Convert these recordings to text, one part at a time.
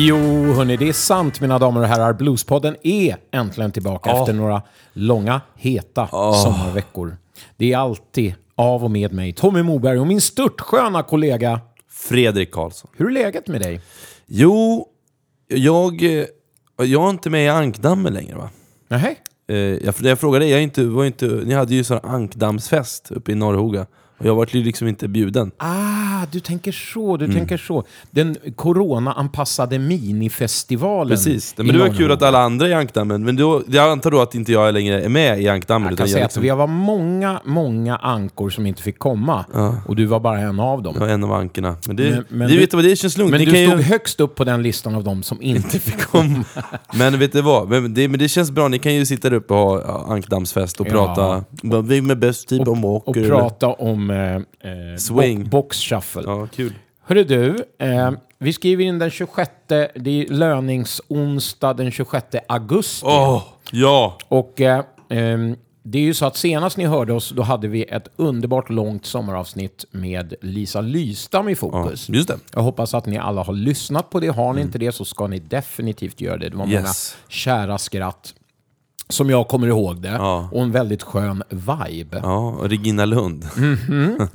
Jo, hörni, det är sant mina damer och herrar. Bluespodden är äntligen tillbaka Ja. efter några långa, heta sommarveckor. Det är alltid av och med mig, Tommy Moberg och min störtsköna kollega. Fredrik Karlsson. Hur är läget med dig? Jo, jag, jag är inte med i ankdammen längre va? Nej. Eh, Jag, jag frågade dig, jag inte, var inte, ni hade ju sån ankdammsfest uppe i Norrhoga. Och jag var ju liksom inte bjuden. Ah, du tänker så, Mm. du tänker så. Den corona-anpassade minifestivalen. Precis, men i det var kul Norrland. att alla andra är i ankdammen. Men då, jag antar då att inte jag längre är med i ankdammen. Jag utan kan säga liksom, att vi var många, många ankor som inte fick komma. Och du var bara en av dem. jag var en av ankorna. Men det, Men- men det, du- vet du vad, det känns lugnt. Men Ni du kan stod ju, högst upp på den listan av dem som inte fick kom. Men vet du vad, men det, men det känns bra. Ni kan ju sitta där uppe och ha ja, ankdammsfest och Ja. prata. Vem är bäst typ om och åker? eller- prata om eh, eh, Swing. bo- box shuffle. Ja, kul. Hörru du, eh, vi skriver in den 26, det är löningsonsdag den 26 augusti. Åh, ja! Och eh, ehm, det är ju så att senast ni hörde oss, då hade vi ett underbart långt sommaravsnitt med Lisa Lystam i fokus. Just det. Jag hoppas att ni alla har lyssnat på det. Har ni inte det så ska ni definitivt göra det. Det var många Yes. kära skratt som jag kommer ihåg det. Ja. Och en väldigt skön vibe. Ja, och Regina Lund.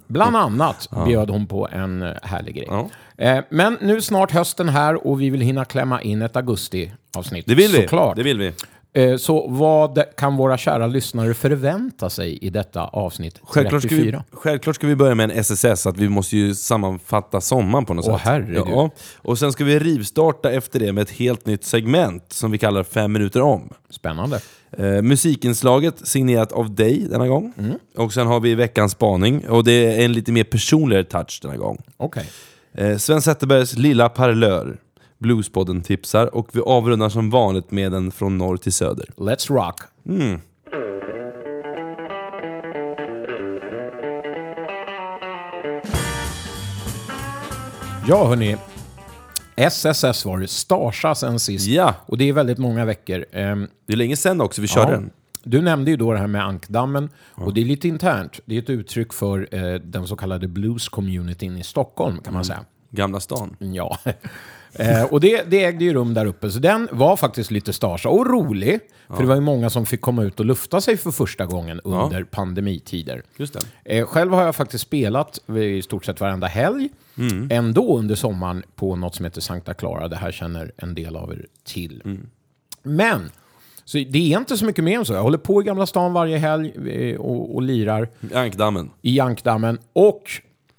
Bland annat bjöd hon på en eh, härlig grej. Ja. Eh, Men nu snart hösten här och vi vill hinna klämma in ett augusti-avsnitt. Det vill vi. Såklart. Det vill vi. Eh, Så vad kan våra kära lyssnare förvänta sig i detta avsnitt Självklart ska, vi, 34? självklart ska vi börja med en SSS, att vi måste ju sammanfatta sommaren på något Åh, sätt. herregud. Ja. Och sen ska vi rivstarta efter det med ett helt nytt segment som vi kallar fem minuter om. Spännande. Eh, musikinslaget signerat av dig denna gång. Mm. Och sen har vi veckans spaning, och det är en lite mer personligare touch denna gång. Okej. Eh, Sven Zetterbergs Lilla parlör. Bluespodden tipsar och vi avrundar som vanligt med den från norr till söder. Let's rock. Ja, hörni. SSS var det. Starsa sen sist. Ja. Och det är väldigt många veckor. Ehm, Det är länge sedan också vi körde Ja. den. Du nämnde ju då det här med ankdammen och det är lite internt. Det är ett uttryck för eh, den så kallade blues-communityn i Stockholm kan man säga. Gamla stan. Ja. Eh, och det, det ägde ju rum där uppe, så den var faktiskt lite starsa och rolig. För det var ju många som fick komma ut och lufta sig för första gången under pandemitider. Just det. Eh, själv har jag faktiskt spelat i stort sett varenda helg. Ändå under sommaren på något som heter Sankta Clara. Det här känner en del av er till. Men, så det är inte så mycket mer än så. Jag håller på i Gamla stan varje helg eh, och, och lirar Ankdammen. i Jankdammen. Och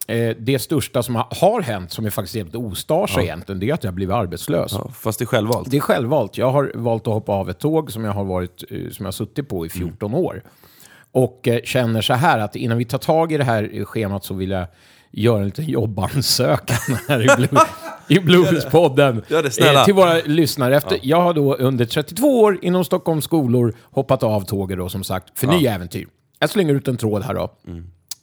eh, det största som har, har hänt, som är faktiskt helt ostarsa egentligen, det är att jag har blivit arbetslös. Ja, fast det är självvalt. Det är självvalt. Jag har valt att hoppa av ett tåg som jag har, varit, eh, som jag har suttit på i 14 år. Och eh, känner så här att innan vi tar tag i det här eh, schemat så vill jag göra en liten jobbansökan här i, Blue, i Bluespodden. Gör det, snälla. till våra lyssnare. Efter, Jag har då under 32 år inom Stockholms skolor hoppat av tåget då som sagt för nya äventyr. Jag slänger ut en tråd här då.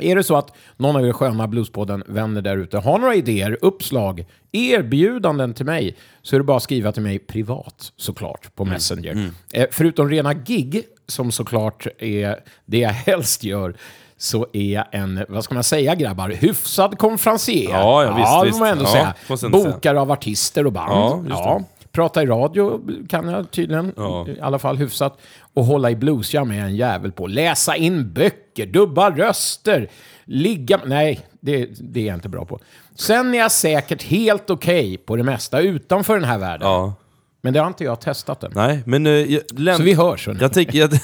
Är det så att någon av er sköna Bluespodden vänner där ute har några idéer, uppslag, erbjudanden till mig så är det bara att skriva till mig privat såklart på Messenger. Eh, förutom rena gig, som såklart är det jag helst gör, så är jag en, vad ska man säga grabbar, hyfsad konferencier. Ja, ja, visst, det visst. man ändå Ja, säga. Bokare av artister och band. Ja. Prata i radio kan jag tydligen, Ja. i alla fall hyfsat. Och hålla i bluesjam är jag en jävel på. Läsa in böcker, dubba röster, ligga... Nej, det, det är jag inte bra på. Sen är jag säkert helt okej på det mesta utanför den här världen. Ja. Men det har inte jag testat än. Nej, men... Uh, jag, Så vi hörs. Jag tänker... Jag,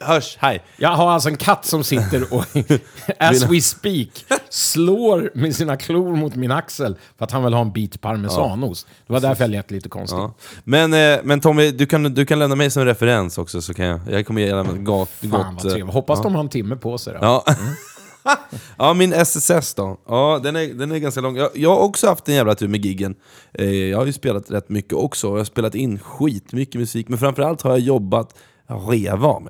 hörs, hej. Jag har alltså en katt som sitter och, as we speak, slår med sina klor mot min axel för att han vill ha en bit parmesanost. Det var därför jag lät lite konstigt. Ja. Men, eh, men Tommy, du kan, du kan lämna mig som referens också så kan jag... Jag kommer ge dig ett gott... Fan vad eh, trevligt. Hoppas de har en timme på sig då. Ja. ja, min SSS då. Ja, den är, den är ganska lång. Jag, jag har också haft en jävla tur med giggen. Eh, jag har ju spelat rätt mycket också. Jag har spelat in skitmycket musik. Men framförallt har jag jobbat reva av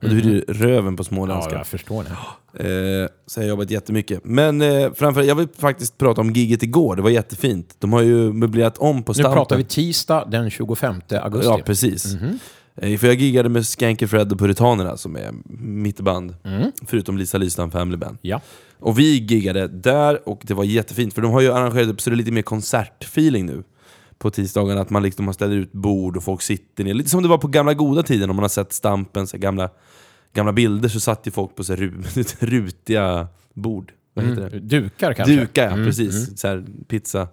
mig. Och det betyder röven på Ja, småländska. jag förstår det. Eh, så jag har jobbat jättemycket. Men eh, framförallt, jag vill faktiskt prata om gigget igår. Det var jättefint. De har ju möblerat om på Nu Stampen. pratar vi tisdag den 25 augusti. Ja, precis. Mhm. Eh, För jag giggade med Skanky Fred och Puritanerna som är mitt band. Mm. Förutom Lisa Lystam Family Band. Ja. Och vi giggade där och det var jättefint för de har ju arrangerat upp så det är lite mer konsertfeeling nu. På tisdagarna. Att man liksom man ställer ut bord och folk sitter ner. Lite som det var på gamla goda tiden om man har sett Stampen, så här gamla, gamla bilder så satt ju folk på så här, ru- rutiga bord. Vad heter det? Mm. Dukar kanske? Dukar ja, Mm, precis. Så här, pizza.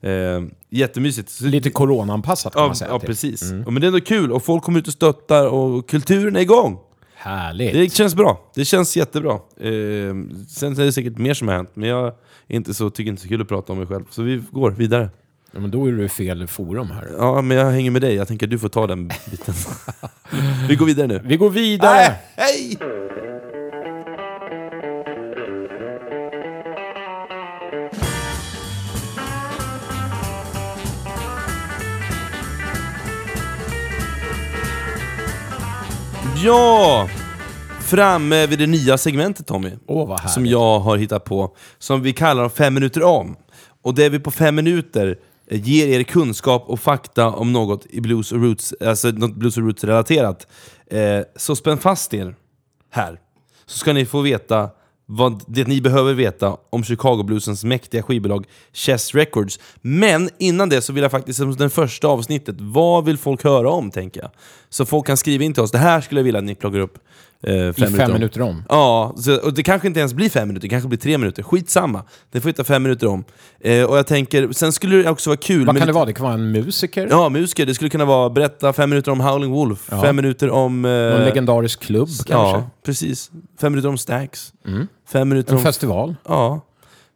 Eh, jättemysigt. Lite coronaanpassat kan Ja, man säga. ja typ. precis. Ja, men det är ändå kul och folk kommer ut och stöttar och kulturen är igång. Härligt. Det känns bra. Det känns jättebra. Eh, sen är det säkert mer som har hänt, men jag är inte så, tycker inte så kul att prata om mig själv. Så vi går vidare. Ja, men då är du i fel forum här. Ja, men jag hänger med dig. Jag tänker att du får ta den biten. vi går vidare nu. Vi går vidare. hej! Ja! Framme vid det nya segmentet Tommy. Åh, vad härligt. som jag har hittat på, som vi kallar fem minuter om. Och det vi på fem minuter ger er kunskap och fakta om något i blues och roots, alltså något blues och roots relaterat. Eh, så spänn fast er här, så ska ni få veta vad det ni behöver veta om Chicago Bluesens mäktiga skivbolag Chess Records. Men innan det så vill jag faktiskt, som det första avsnittet, vad vill folk höra om tänker jag? Så folk kan skriva in till oss, det här skulle jag vilja att ni plockar upp eh, fem, I fem minuter om. Ja, så, och det kanske inte ens blir fem minuter, det kanske blir tre minuter. Skitsamma, det får vi ta fem minuter om. Eh, och jag tänker, sen skulle det också vara kul Vad kan det vara? Det kan vara en musiker? Ja, musiker. Det skulle kunna vara berätta fem minuter om Howling Wolf, Ja. fem minuter om... Eh, Någon legendarisk klubb kanske? Ja, precis. Fem minuter om Stax. Fem minuter En om... festival? Ja.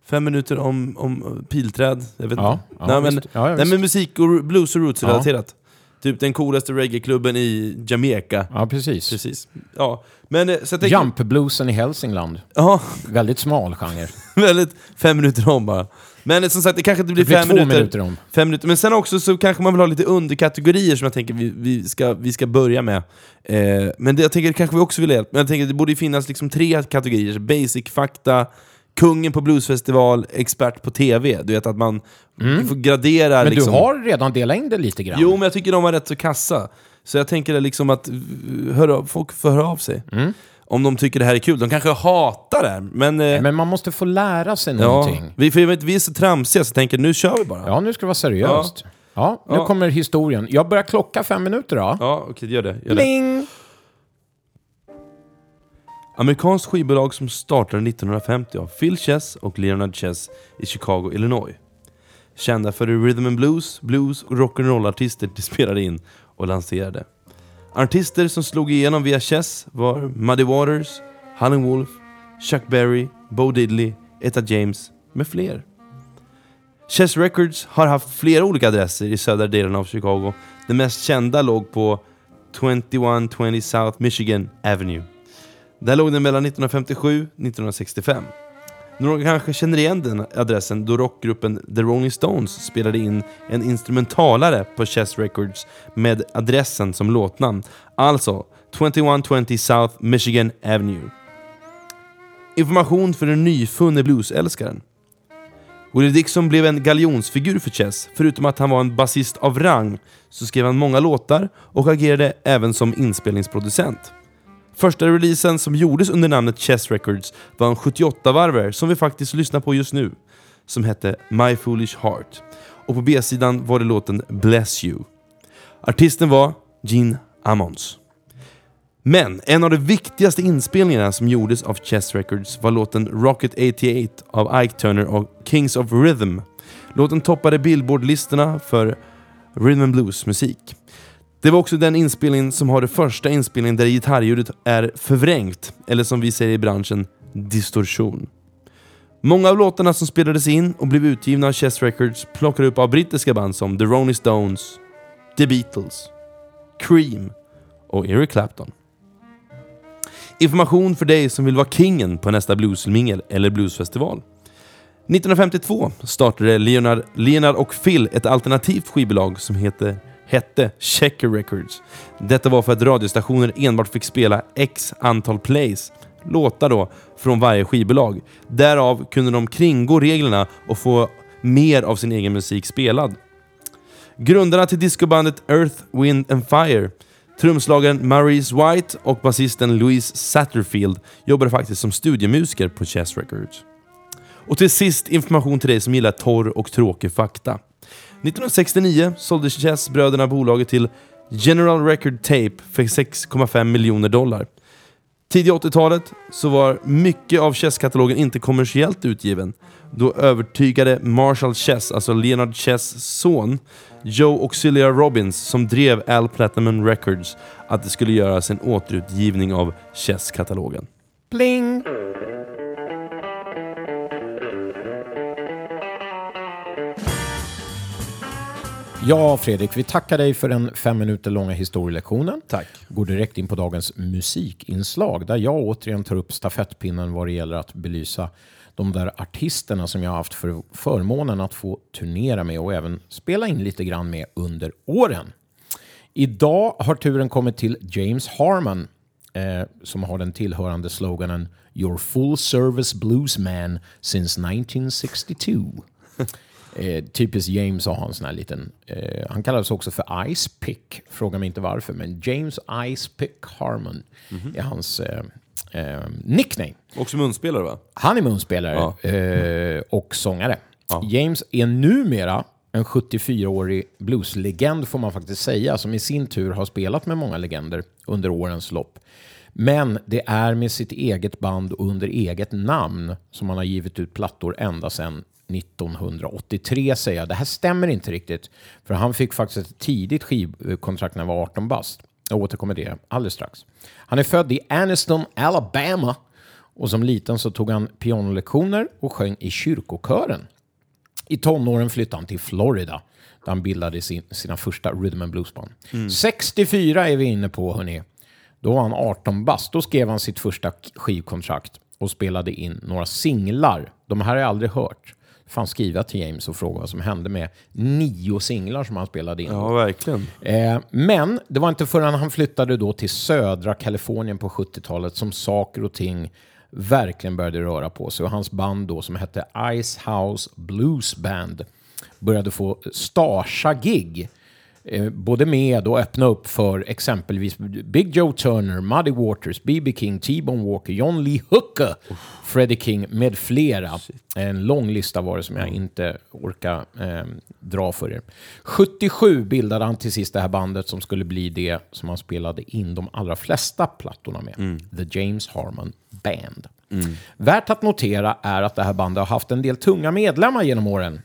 Fem minuter om, om pilträd. Jag vet Ja, inte. ja, nej, men, nej, men musik och blues och roots Ja. relaterat. Typ den coolaste reggaeklubben i Jamaica. Ja, precis. Precis. Ja. Men eh, så tänker... Jump-bluesen i Hälsingland. Ja, Väldigt smal genre. väldigt... Fem minuter om bara. Men eh, som sagt, det kanske inte blir, Det blir fem två minuter. minuter om. Fem minuter. Men sen också så kanske man vill ha lite underkategorier som jag tänker vi, vi, ska, vi ska börja med. Eh, men det, jag tänker kanske vi också vill ha. Men jag tänker det borde finnas liksom tre kategorier. Basic, fakta, kungen på bluesfestival, expert på TV. Du vet att man Mm. Men liksom. du har redan delat in det lite grann. Jo, men jag tycker de var rätt så kassa. Så jag tänker liksom att uh, hör av, folk får höra av sig. Mm. Om de tycker det här är kul. De kanske hatar det, här, men... eh, Men man måste få lära sig ja, någonting. vi, för jag vet, vi är så tramsiga så jag tänker nu kör vi bara. Ja, nu ska det vara seriöst. Ja, nu Ja. kommer historien. Jag börjar klocka fem minuter då. Ja, okej, gör det. Gör det. Amerikanskt skivbolag som startade 1950 av Phil Chess och Leonard Chess i Chicago, Illinois. Kända för rhythm and blues, blues och rock'n'roll-artister de spelade in och lanserade. Artister som slog igenom via Chess var Muddy Waters, Howlin' Wolf, Chuck Berry, Bo Diddley, Etta James med fler. Chess Records har haft flera olika adresser i södra delen av Chicago. Den mest kända låg på 2120 South Michigan Avenue. Där låg den mellan 1957 och 1965. Några kanske känner igen den adressen då rockgruppen The Rolling Stones spelade in en instrumentalare på Chess Records med adressen som låtnamn. Alltså 2120 South Michigan Avenue. Information för den nyfunne bluesälskaren. Willie Dixon blev en galjonsfigur för Chess. Förutom att han var en basist av rang så skrev han många låtar och agerade även som inspelningsproducent. Första releasen som gjordes under namnet Chess Records var en 78-varvare som vi faktiskt lyssnar på just nu. Som hette My Foolish Heart. Och på B-sidan var det låten Bless You. Artisten var Gene Ammons. Men en av de viktigaste inspelningarna som gjordes av Chess Records var låten Rocket 88 av Ike Turner och Kings of Rhythm. Låten toppade Billboard-listorna för rhythm and blues-musik. Det var också den inspelningen som har det första inspelningen där gitarrljudet är förvrängt, eller som vi säger i branschen, distorsion. Många av låtarna som spelades in och blev utgivna av Chess Records plockade upp av brittiska band som The Rolling Stones, The Beatles, Cream och Eric Clapton. Information för dig som vill vara kingen på nästa bluesmingel eller bluesfestival. 1952 startade Leonard, Leonard och Phil ett alternativt skivbolag som heter, hette Checker Records. Detta var för att radiostationer enbart fick spela X antal plays, låtar då, från varje skivbolag. Därav kunde de kringgå reglerna och få mer av sin egen musik spelad. Grundarna till discobandet Earth, Wind and Fire Trumslagaren Maurice White och basisten Louise Satterfield jobbade faktiskt som studiemusiker på Chess Records. Och till sist information till dig som gillar torr och tråkig fakta. 1969 sålde Chess-bröderna bolaget till General Record Tape för 6,5 miljoner dollar. Tidigt 80-talet så var mycket av Chess-katalogen inte kommersiellt utgiven. Då övertygade Marshall Chess, alltså Leonard Chess son, Joe Auxilia Robbins, som drev Al Platinum Records, att det skulle göras en återutgivning av Chess-katalogen. Pling! Ja, Fredrik, vi tackar dig för den fem minuter långa historielektionen. Tack. Går direkt in på dagens musikinslag där jag återigen tar upp stafettpinnen vad det gäller att belysa de där artisterna som jag har haft för förmånen att få turnera med och även spela in lite grann med under åren. Idag har turen kommit till James Harmon eh, som har den tillhörande sloganen “Your full service bluesman since 1962”. Eh, typiskt James har en sån här liten... Eh, han kallades också för Ice Pick. Fråga mig inte varför, men James Ice Pick Harmon är hans eh, eh, nickname. Också munspelare va? Han är munspelare Ja. eh, och sångare. James är numera en 74-årig blueslegend får man faktiskt säga, som i sin tur har spelat med många legender under årens lopp. Men det är med sitt eget band och under eget namn som han har givit ut plattor ända sedan 1983 säger jag. Det här stämmer inte riktigt, för han fick faktiskt ett tidigt skivkontrakt när han var 18 bast. Jag återkommer till det alldeles strax. Han är född i Anniston, Alabama och som liten så tog han pianolektioner och sjöng i kyrkokören. I tonåren flyttade han till Florida där han bildade sin, sina första rhythm and bluesband. 64 är vi inne på, hörni. Då var han 18 bast. Då skrev han sitt första skivkontrakt och spelade in några singlar. De här har jag aldrig hört. Fan skriva till James och fråga vad som hände med nio singlar som han spelade in. Ja, verkligen. Eh, men det var inte förrän han flyttade då till södra Kalifornien på 70-talet som saker och ting verkligen började röra på sig. Och hans band då som hette Ice House Blues Band började få starsa-gig. Eh, både med och öppna upp för exempelvis Big Joe Turner, Muddy Waters, B.B. King, T-Bone Walker, John Lee Hooker, Freddie King med flera. En lång lista var det som jag inte orkar eh, dra för er. 77 bildade han till sist det här bandet som skulle bli det som han spelade in de allra flesta plattorna med. The James Harmon Band. Värt att notera är att det här bandet har haft en del tunga medlemmar genom åren.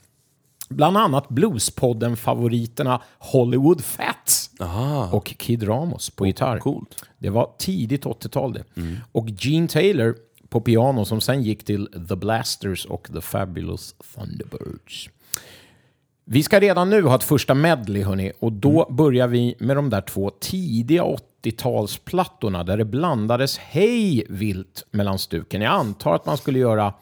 Bland annat Bluespodden-favoriterna Hollywood Fats och Kid Ramos på gitarr. coolt. Det var tidigt 80-tal det. Och Gene Taylor på piano som sen gick till The Blasters och The Fabulous Thunderbirds. Vi ska redan nu ha ett första medley, hörni, och då börjar vi med de där två tidiga 80-talsplattorna där det blandades hej vilt mellan stuken. Jag antar att man skulle göra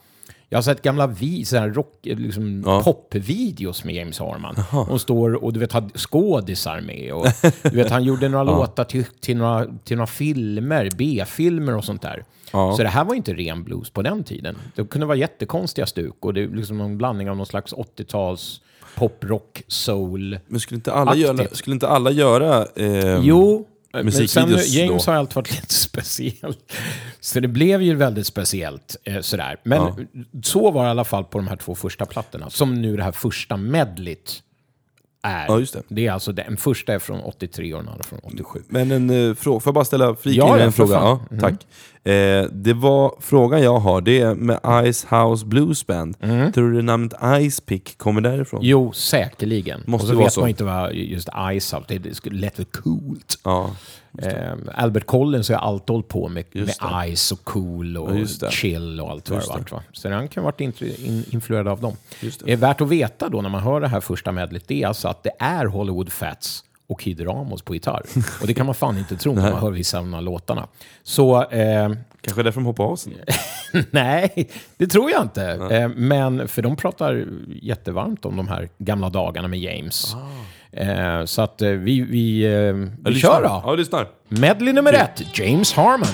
jag har sett gamla vi, rock, liksom Ja. popvideos med James Harman. Hon står och du vet, har skådisar med. Och, du vet, han gjorde några låtar till, till, några, till några filmer, B-filmer och sånt där. Ja. Så det här var inte ren blues på den tiden. Det kunde vara jättekonstiga stuk och det är liksom en blandning av någon slags 80-tals poprock, soul. Men skulle inte alla Aktivt. göra... Skulle inte alla göra eh, Jo, men sen, James då? har alltid varit lite speciell. Så det blev ju väldigt speciellt eh, sådär. Men Ja. så var det i alla fall på de här två första plattorna. Som nu det här första medlet är. Ja, just det. är alltså, den första är från 83 och den andra från 87. Men en uh, fråga, får jag bara ställa flika Ja, in ja, en fråga? fan. Mm. Ja, tack. Eh, det var, frågan jag har, det är med Ice House Blues Band. Tror du namnet Ice Pick kommer därifrån? Mm. Jo, säkerligen. Måste och så vet så. man inte vad just Ice Out, det, det lät väl coolt. Ja. Eh, Albert Collins har ju alltid hållit på med, med Ice och Cool och Ja. Chill och allt vad det varit. Va? Så han kan ha varit intru- in, influerad av dem. Just det. Är värt att veta då när man hör det här första medlet, det är alltså att det är Hollywood Fats och Kid Ramos på gitarr. och det kan man fan inte tro när man hör vissa av de här låtarna. Så eh, Kanske därför de hoppar av sen. nej, det tror jag inte. Eh, men för de pratar jättevarmt om de här gamla dagarna med James. Eh, så att eh, vi, vi, eh, vi kör då. Ja, lyssnar. Medley nummer ett, James Harmon.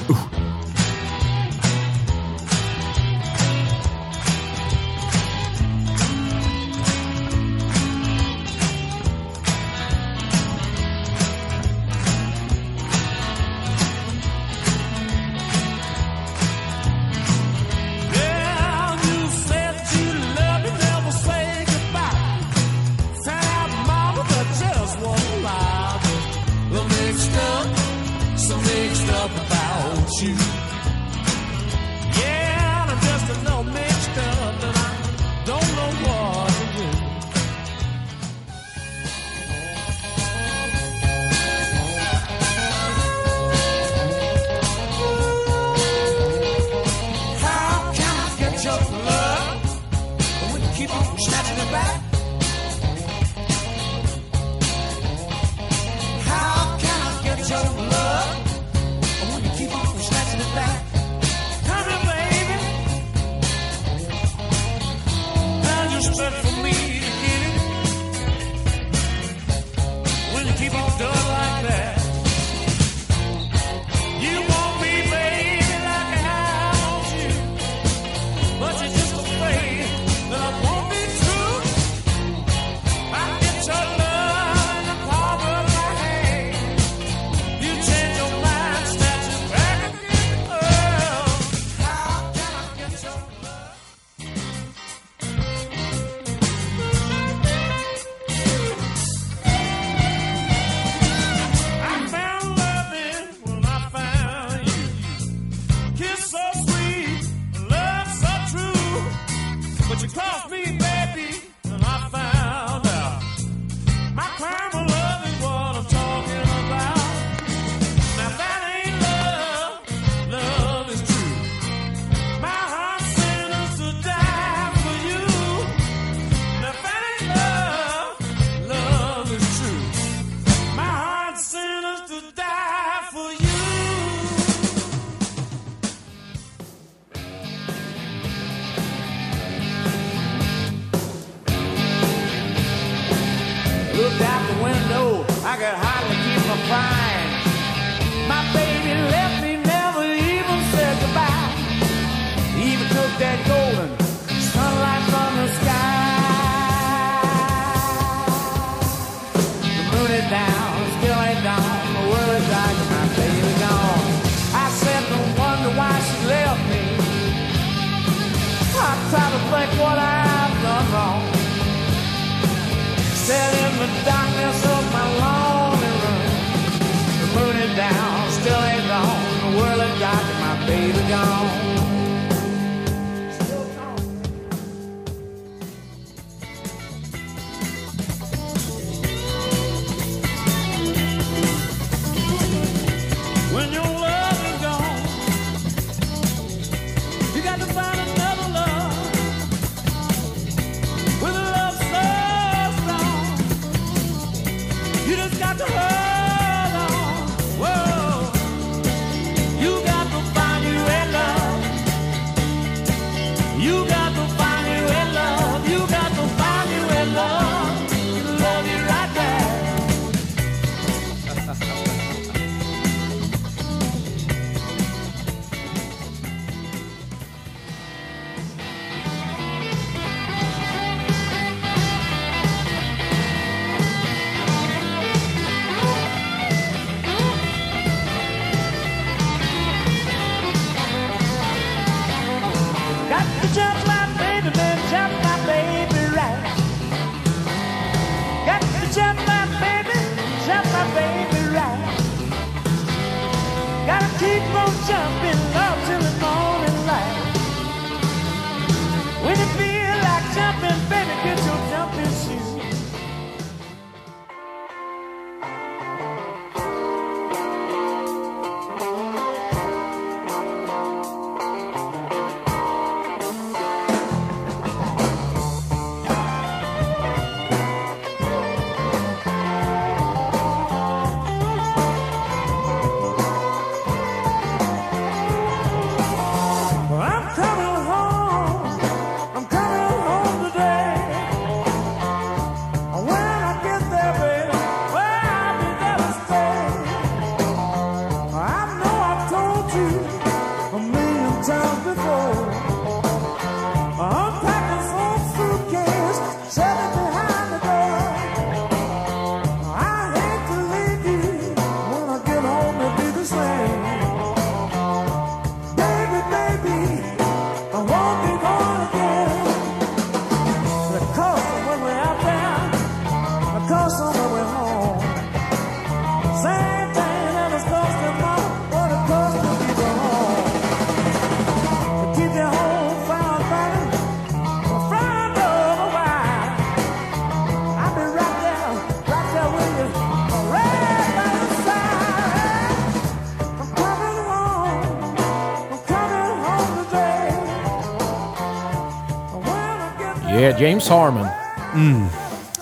James Harmon.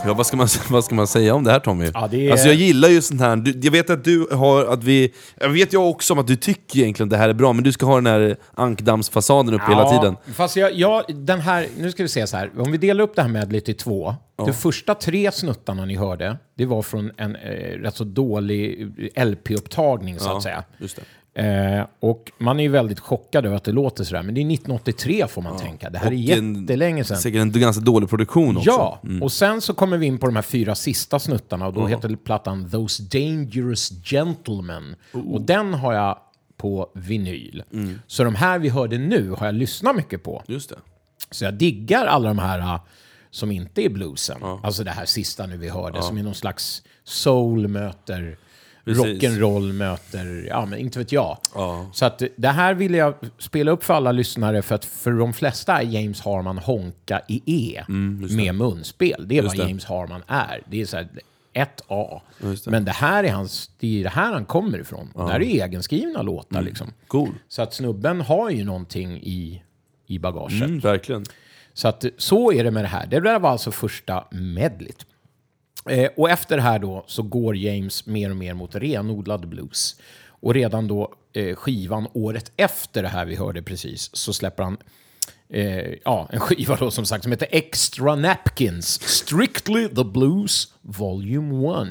Ja, vad, ska man, vad ska man säga om det här Tommy? Ja, det är- Alltså jag gillar ju sånt här, du, jag vet att du har, att vi... Jag vet jag också om att du tycker egentligen det här är bra, men du ska ha den här ankdammsfasaden uppe hela tiden. Fast jag, jag, den här, nu ska vi se så här, om vi delar upp det här medlet i två. De första tre snuttarna ni hörde, det var från en eh, rätt så dålig LP-upptagning så att säga. just det. Eh, och man är ju väldigt chockad över att det låter sådär, men det är 1983 får man tänka. Det här är Och en- jättelänge sedan. Säkert en ganska dålig produktion också. Ja, och sen så kommer vi in på de här fyra sista snuttarna och då heter plattan Those Dangerous Gentlemen. Och den har jag på vinyl. Så de här vi hörde nu har jag lyssnat mycket på. Just det. Så jag diggar alla de här uh, som inte är bluesen. Alltså det här sista nu vi hörde, som är någon slags soul möter. Rock'n'roll möter, ja men inte vet jag. Ja. Så att det här vill jag spela upp för alla lyssnare för att för de flesta är James Harman honka i E med munspel. Det är vad Mm, det. James Harman är. Det är så här ett A. Just det. Men det här är hans, det är det här han kommer ifrån. Det här är egenskrivna låtar Mm. liksom. Cool. Så att snubben har ju någonting i, i bagaget. Mm, verkligen. Så att så är det med det här. Det där var alltså första medlet. Eh, och efter det här då så går James mer och mer mot renodlad blues. Och redan då eh, skivan året efter det här vi hörde precis så släpper han eh, ja, en skiva då som sagt som heter Extra Napkins Strictly the Blues Volume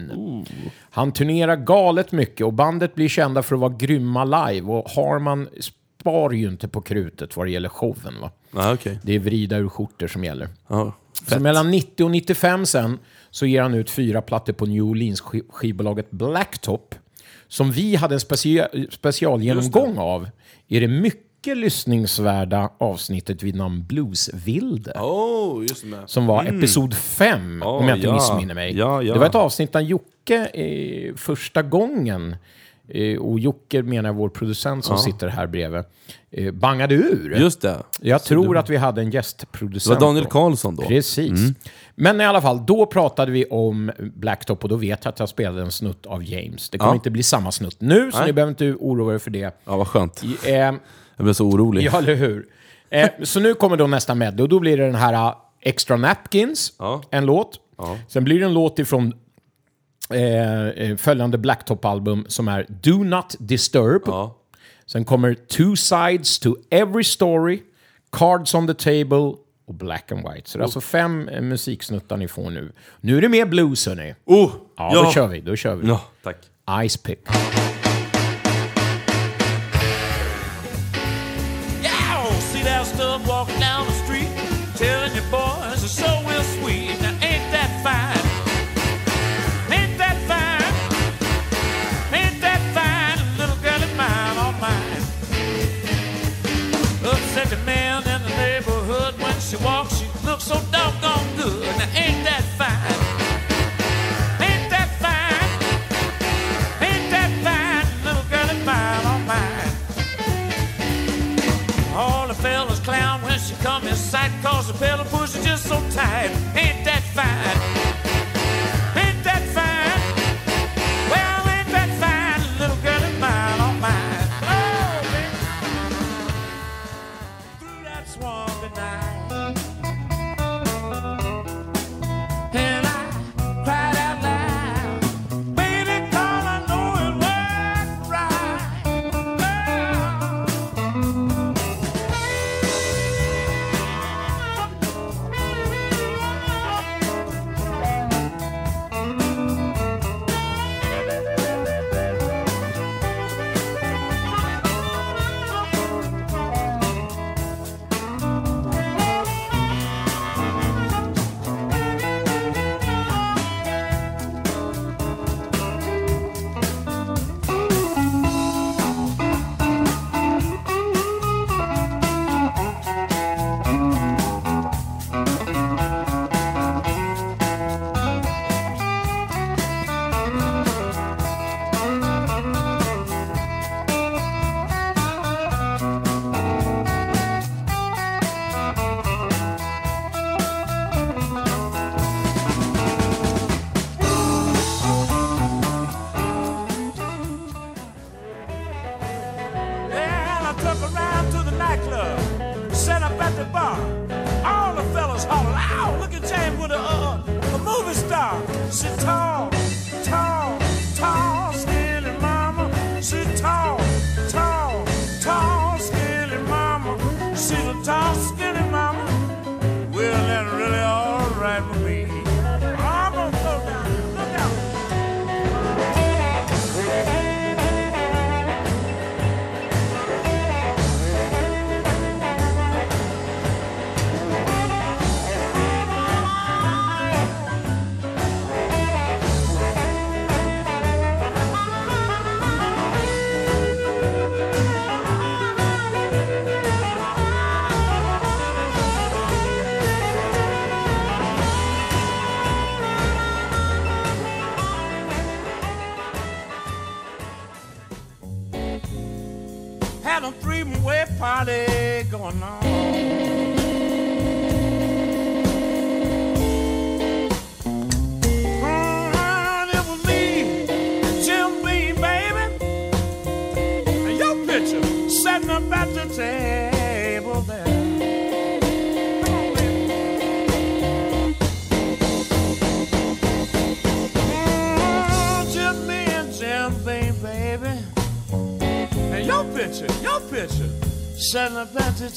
1. Han turnerar galet mycket och bandet blir kända för att vara grymma live och Harman spar ju inte på krutet vad det gäller showen va. Ah, okej. Det är vrida ur skjortor som gäller. Ja, Så mellan 90 och 95 sen så ger han ut fyra plattor på New Orleans sk- skivbolaget Blacktop. Som vi hade en specia- specialgenomgång av i det mycket lyssningsvärda avsnittet vid namn Bluesvilde. Oh, just det. Som var episod 5, om jag inte ja. missminner mig. Ja, ja. Det var ett avsnitt där Jocke eh, första gången, och Jocke menar vår producent som sitter här bredvid, eh, bangade ur. Just det. Jag tror att vi hade en gästproducent. Det var Daniel. Karlsson då. Precis. Men i alla fall, då pratade vi om Blacktop och då vet jag att jag spelade en snutt av James. Det kommer Ja. inte bli samma snutt nu, så Nej. ni behöver inte oroa er för det. Ja, vad skönt. Eh, Jag blev så orolig. ja, eller hur? Eh, så nu kommer då nästa medley och då blir det den här uh, Extra Napkins, Ja. en låt. Sen blir det en låt ifrån eh, eh, följande Blacktop-album som är Do Not Disturb. Ja. Sen kommer Two Sides to Every Story, Cards on the Table och Black and White. Så det är alltså fem eh, musiksnuttar ni får nu. Nu är det mer blues hörni. Oh, Ja, då kör vi. Då kör vi. Ja, tack. Ice Pick. The pedal push is just so tight. Ain't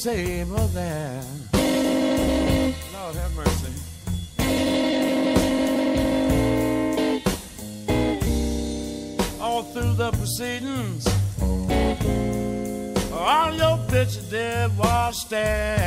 the there. Lord have mercy. All through the proceedings, all your picture did was stare.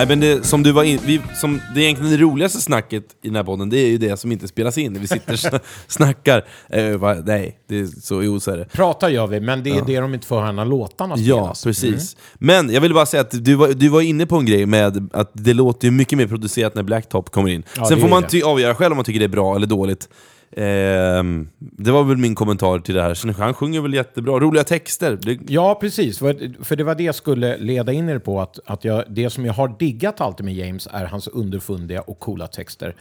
Nej men det, som du var in, vi, som, det är egentligen det roligaste snacket i den här podden, det är ju det som inte spelas in, vi sitter och sna- snackar. Eh, va, nej, det är så, jo så är det. Prata gör vi, men det är det de inte får höra när låtarna Ja, spelas. precis. Men jag vill bara säga att du var, du var inne på en grej med att det låter ju mycket mer producerat när Blacktop kommer in. Ja, Sen får man avgöra själv om man tycker det är bra eller dåligt. Eh, det var väl min kommentar till det här. Sen, han sjunger väl jättebra, roliga texter. Det, Ja, precis. För, för det var det jag skulle leda in er på. Att, att jag, det som jag har diggat alltid med James är hans underfundiga och coola texter.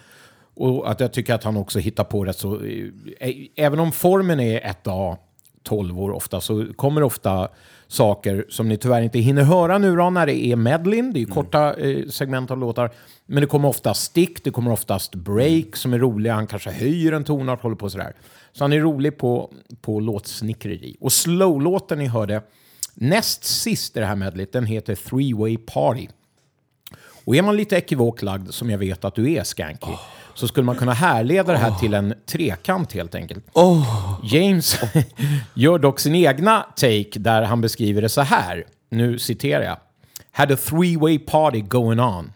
Och att jag tycker att han också hittar på rätt så... eh, eh Även om formen är 1A, 12 år ofta, så kommer ofta saker som ni tyvärr inte hinner höra nu då, när det är medlin. Det är ju korta eh, segment av låtar. Men det kommer ofta stick, det kommer oftast break som är roliga. Han kanske höjer en tonart, håller på sådär. Så han är rolig på, på låtsnickeri. Och slow-låten ni hörde näst sist i det här medlet, den heter Three Way Party. Och är man lite ekivok lagd, som jag vet att du är, Skanky, så skulle man kunna härleda det här till en trekant helt enkelt. James gör dock sin egna take där han beskriver det så här. Nu citerar jag. Had a three-way party going on.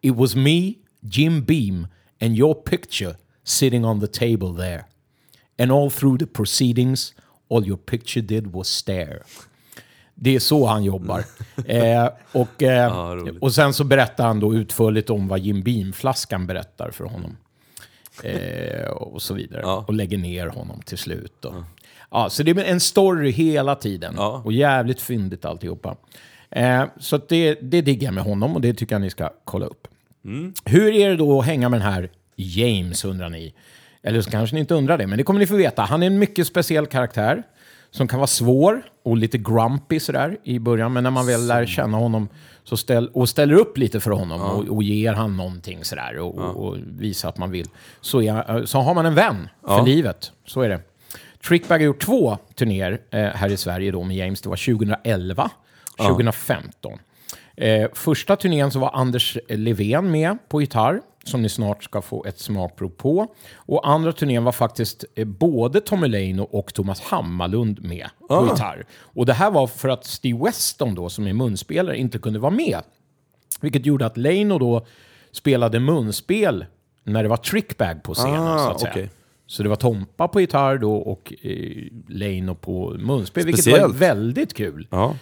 It was me, Jim Beam and your picture sitting on the table there. And all through the proceedings all your picture did was stare. Det är så han jobbar. eh, och, eh, roligt. och sen så berättar han då utförligt om vad Jim Beam-flaskan berättar för honom. Eh, och så vidare. Ja. Och lägger ner honom till slut. Och, ja, så det är en story hela tiden. Ja. Och jävligt fyndigt alltihopa. Eh, så det, det diggar jag med honom och det tycker jag ni ska kolla upp. Hur är det då att hänga med den här James, undrar ni? Eller så kanske ni inte undrar det, men det kommer ni få veta. Han är en mycket speciell karaktär som kan vara svår och lite grumpy sådär i början. Men när man väl lär känna honom så ställ, och ställer upp lite för honom och, och ger han någonting sådär och, och, och visar att man vill, så, är, så har man en vän för livet. Så är det. Trickbag har gjort två turnéer eh, här i Sverige då med James. Det var 2011 2015. Eh, första turnén så var Anders Levén med på gitarr, som ni snart ska få ett smakprov på. Och andra turnén var faktiskt eh, både Tommy Leino och Thomas Hammarlund med på Ah. gitarr. Och det här var för att Steve Weston då, som är munspelare, inte kunde vara med. Vilket gjorde att Leino då spelade munspel när det var trickbag på scenen. Ah, så, att säga. okej. så det var Tompa på gitarr då och eh, Leino på munspel, vilket var Speciellt. väldigt kul Ja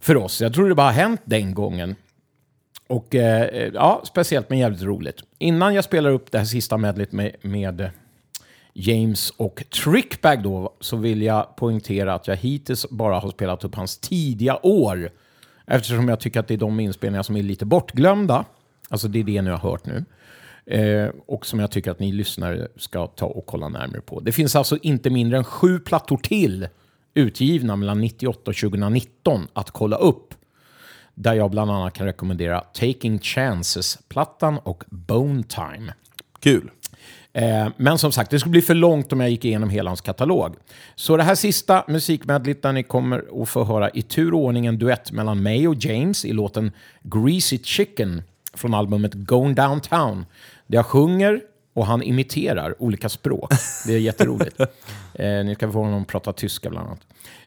för oss. Jag tror det bara har hänt den gången. Och eh, eh, ja, speciellt men jävligt roligt. Innan jag spelar upp det här sista medlet med, med James och Trickbag då, så vill jag poängtera att jag hittills bara har spelat upp hans tidiga år. Eftersom jag tycker att det är de inspelningar som är lite bortglömda. Alltså det är det ni har hört nu. Eh, och som jag tycker att ni lyssnare ska ta och kolla närmare på. Det finns alltså inte mindre än sju plattor till utgivna mellan 98 och 2019 att kolla upp. Där jag bland annat kan rekommendera Taking Chances-plattan och Bone Time. Kul. Eh, men som sagt, det skulle bli för långt om jag gick igenom hela hans katalog. Så det här sista musikmedlet där ni kommer att få höra i tur och ordning en duett mellan mig och James i låten Greasy Chicken från albumet Going Downtown. Där jag sjunger och han imiterar olika språk. Det är jätteroligt. eh, ni ska få honom att prata tyska bland annat.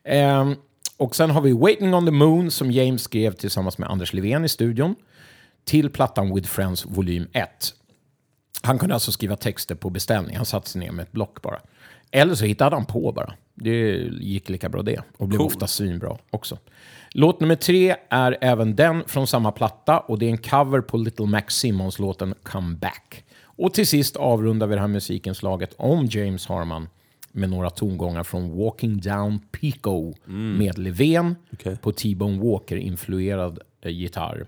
Eh, och sen har vi Waiting on the Moon som James skrev tillsammans med Anders Levén i studion till plattan With Friends volym 1. Han kunde alltså skriva texter på beställning. Han satte sig ner med ett block bara. Eller så hittade han på bara. Det gick lika bra det. Och blev ofta svinbra också. Låt nummer tre är även den från samma platta och det är en cover på Little Max Simmons-låten Come Back. Och till sist avrundar vi det här musikinslaget om James Harman med några tongångar från Walking Down Pico med Levén Okej. på T-Bone Walker-influerad eh, gitarr.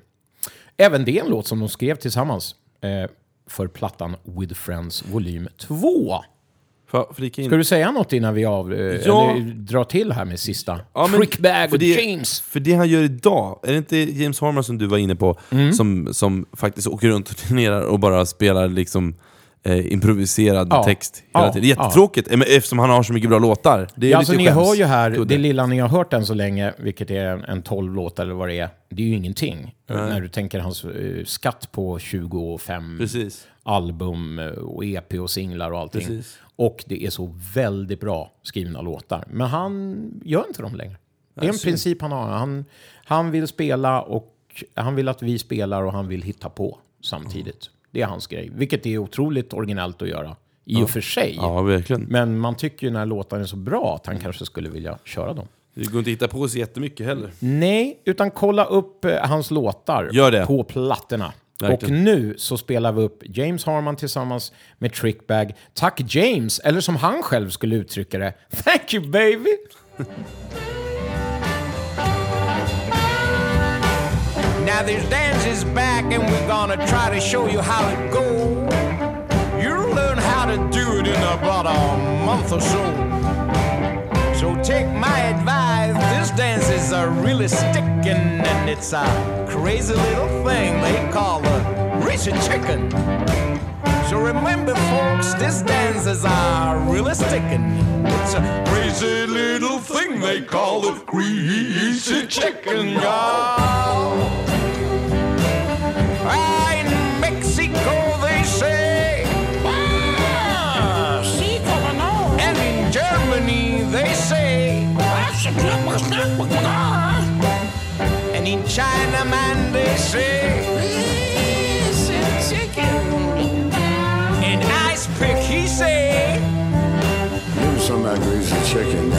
Även det är en låt som de skrev tillsammans eh, för plattan With Friends volym 2. Ska du säga något innan vi av, eh, Ja. eller drar till här med sista? Ja, men Trickbag för och det, James. För det han gör idag, är det inte James Harman som du var inne på, Mm. som, som faktiskt åker runt och turnerar och bara spelar liksom eh, improviserad Ja. text hela Ja. tiden? Jättetråkigt, eh, men eftersom han har så mycket bra låtar. Det är Ja, alltså, ni skäms. hör ju här, det lilla ni har hört än så länge, vilket är en, en 12 låt eller vad det är, det är ju ingenting. När du tänker hans eh, skatt på 25 Precis. Album eh, och EP och singlar och allting. Precis. Och det är så väldigt bra skrivna låtar. Men han gör inte dem längre. Det är en princip han har. Han, han vill spela och han vill att vi spelar och han vill hitta på samtidigt. Det är hans grej. Vilket är otroligt originellt att göra i och för sig. Ja, verkligen. Men man tycker ju när låtarna är så bra att han kanske skulle vilja köra dem. Det går inte att hitta på så jättemycket heller. Nej, utan kolla upp eh, hans låtar på plattorna. Verkligen. Och nu så spelar vi upp James Harman tillsammans med Trickbag. Tack James, eller som han själv skulle uttrycka det, Thank you baby! Now this dance is back and we're gonna try to show you how it goes. You'll learn how to do it in about a month or so. Take my advice, this dance is a really sticking and it's a crazy little thing they call a greasy chicken. So remember folks, this dance is a really sticking. It's a crazy little thing they call the greasy chicken, y'all. And in China, man, they say. And Ice Pick, he say. Give me some of that greasy chicken,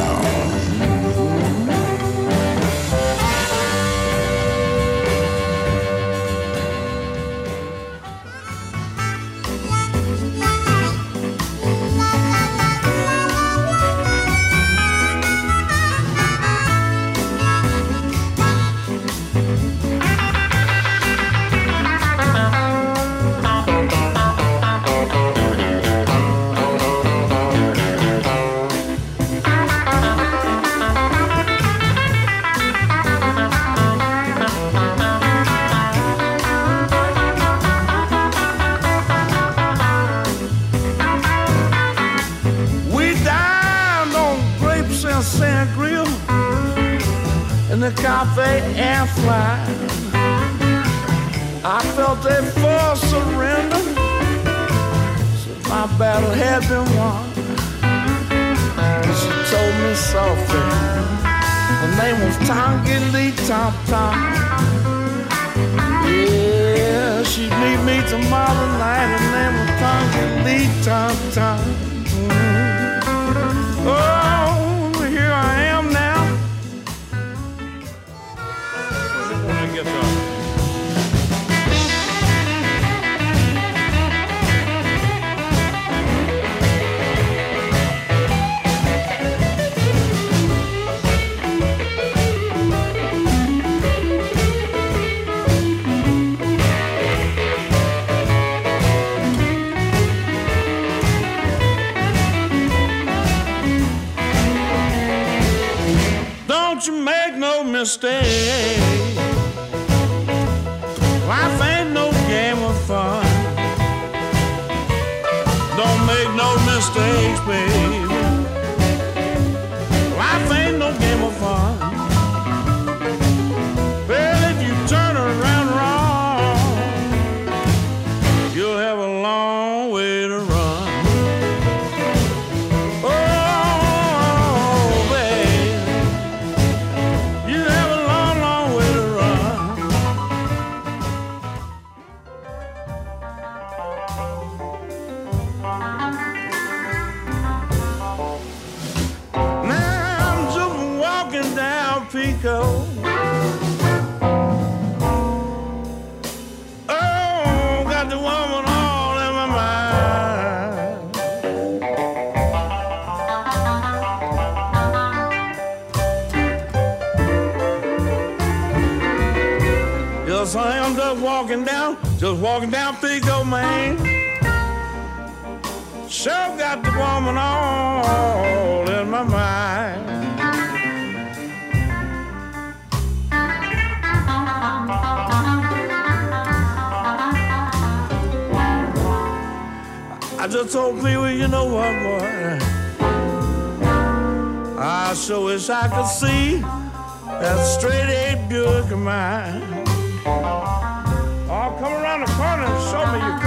cafe and fly. I felt a full surrender. So my battle had been won. She told me softly. Her name was Tongi Lee Tom Tom. Yeah, she'd meet me tomorrow night. Her name was Tongi Lee Tom Tom. Sure wish I could see that straight eight Buick of mine. Oh, come around the corner and show me you're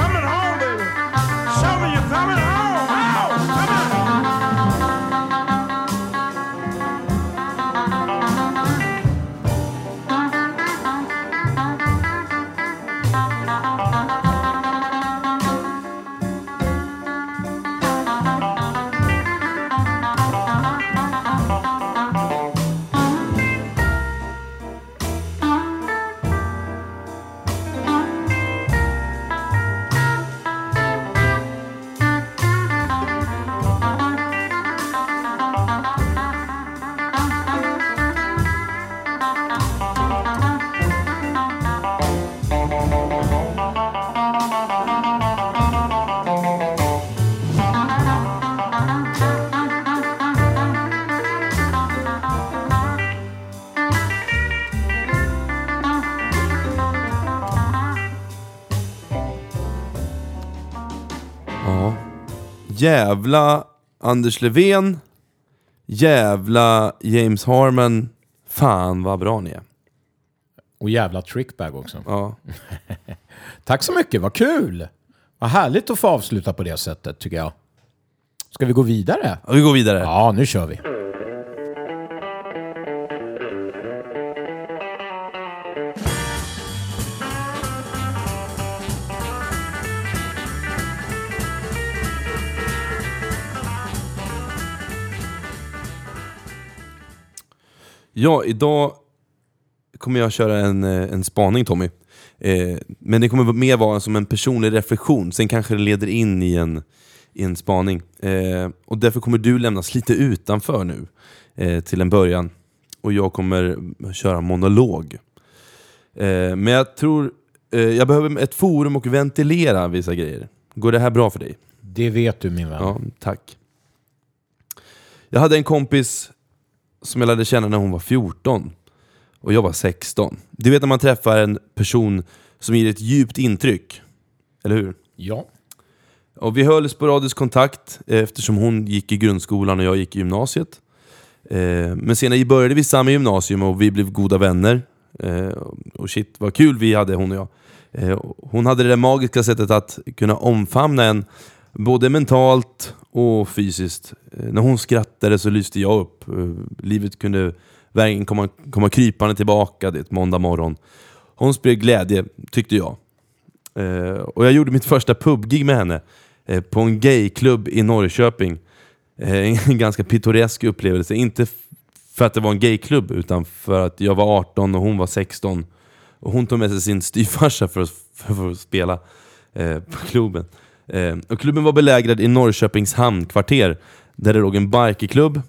Jävla Anders Levén, jävla James Harmon. Fan vad bra ni är. Och jävla trickbag också. Ja. Tack så mycket, vad kul! Vad härligt att få avsluta på det sättet tycker jag. Ska vi gå vidare? Ja, Vi går vidare. Ja, nu kör vi. Ja, idag kommer jag köra en, eh, en spaning Tommy. Eh, men det kommer mer vara som en personlig reflektion, sen kanske det leder in i en, i en spaning. Eh, och därför kommer du lämnas lite utanför nu, eh, till en början. Och jag kommer köra monolog. Eh, men jag tror, eh, jag behöver ett forum och ventilera vissa grejer. Går det här bra för dig? Det vet du min vän. Ja, tack. Jag hade en kompis som jag lärde känna när hon var 14 och jag var 16. Du vet när man träffar en person som ger ett djupt intryck, eller hur? Ja. Och vi höll sporadisk kontakt eh, eftersom hon gick i grundskolan och jag gick i gymnasiet. Eh, men senare började vi samma gymnasium och vi blev goda vänner. Eh, och shit vad kul vi hade hon och jag. Hon hade det där magiska sättet att kunna omfamna en både mentalt och fysiskt. Eh, när hon skrattade så lyste jag upp. Eh, livet kunde verkligen komma, komma krypande tillbaka det måndag morgon. Hon spred glädje, tyckte jag. Eh, och jag gjorde mitt första pubgig med henne på en gayklubb i Norrköping. En ganska pittoresk upplevelse. Inte för att det var en gayklubb, utan för att jag var 18 och hon var 16. Och hon tog med sig sin styvfarsa för att, för att spela eh, på klubben. Eh, och klubben var belägrad i Norrköpings hamnkvarter, där det låg en bikerklubb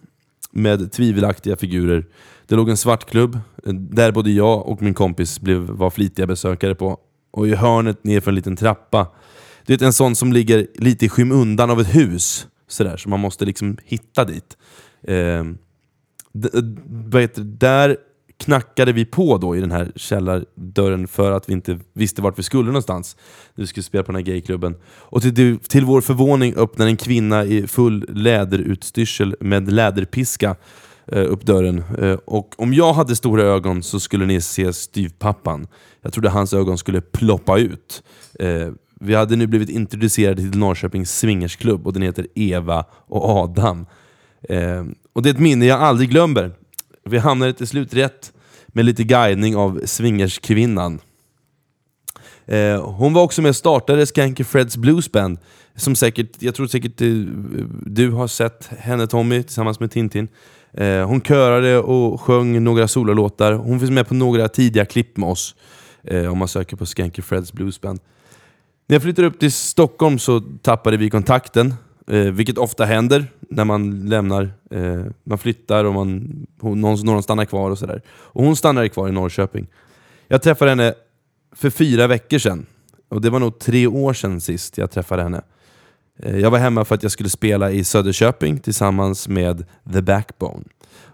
med tvivelaktiga figurer. Det låg en svartklubb, eh, där både jag och min kompis blev, var flitiga besökare på. Och i hörnet nerför en liten trappa. Det är en sån som ligger lite i skymundan av ett hus, sådär, så man måste liksom hitta dit. Eh, vad heter, det? där knackade vi på då i den här källardörren för att vi inte visste vart vi skulle någonstans. när Vi skulle spela på den här gayklubben. Och till, till vår förvåning öppnar en kvinna i full läderutstyrsel med läderpiska eh, upp dörren. Eh, och om jag hade stora ögon så skulle ni se styvpappan. Jag trodde hans ögon skulle ploppa ut. Eh, vi hade nu blivit introducerade till Norrköpings swingersklubb och den heter Eva och Adam. Eh, och det är ett minne jag aldrig glömmer. Vi hamnade till slut rätt med lite guidning av swingerskvinnan. Eh, hon var också med och startade Skanky Freds Blues Band. Som säkert, jag tror säkert eh, du har sett henne Tommy tillsammans med Tintin. Eh, hon körade och sjöng några sololåtar. Hon finns med på några tidiga klipp med oss. Eh, om man söker på Skanky Freds Blues Band. När jag flyttade upp till Stockholm så tappade vi kontakten, eh, vilket ofta händer när man lämnar. Eh, man flyttar och man, hon, någon, någon stannar kvar och sådär. Och hon stannade kvar i Norrköping. Jag träffade henne för fyra veckor sedan. Och det var nog tre år sedan sist jag träffade henne. Eh, Jag var hemma för att jag skulle spela i Söderköping tillsammans med The Backbone.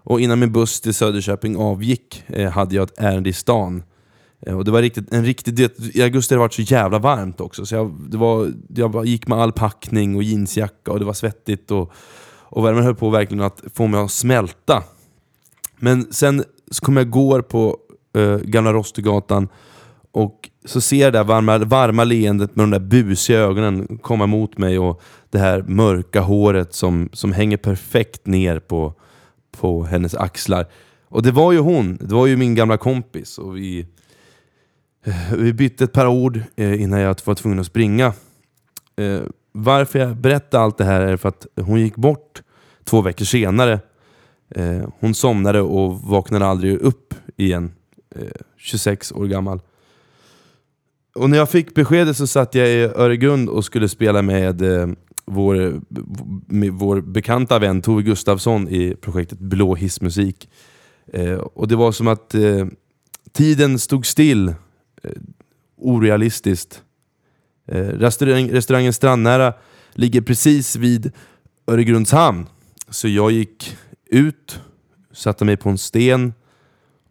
Och innan min buss till Söderköping avgick eh, hade jag ett ärende i stan. Eh, och det var riktigt, en riktig, det, I augusti har det varit så jävla varmt också, så jag, det var, jag gick med all packning och jeansjacka och det var svettigt. Och, och värmen höll på verkligen att få mig att smälta. Men sen så kom jag går på eh, Gamla Rostergatan och så ser jag det där varma, varma leendet med de där busiga ögonen komma emot mig och det här mörka håret som, som hänger perfekt ner på, på hennes axlar. Och det var ju hon, det var ju min gamla kompis. Och vi, vi bytte ett par ord eh, innan jag var tvungen att springa. Eh, varför jag berättar allt det här är för att hon gick bort två veckor senare. Eh, hon somnade och vaknade aldrig upp igen. 26 år gammal. Och när jag fick beskedet så satt jag i Öregrund och skulle spela med vår, med vår bekanta vän Tove Gustafsson i projektet Blå hissmusik. Eh, och det var som att eh, tiden stod still. Eh, orealistiskt. Eh, restaurang, restaurangen Strandnära ligger precis vid Öregrunds hamn. Så jag gick ut, satte mig på en sten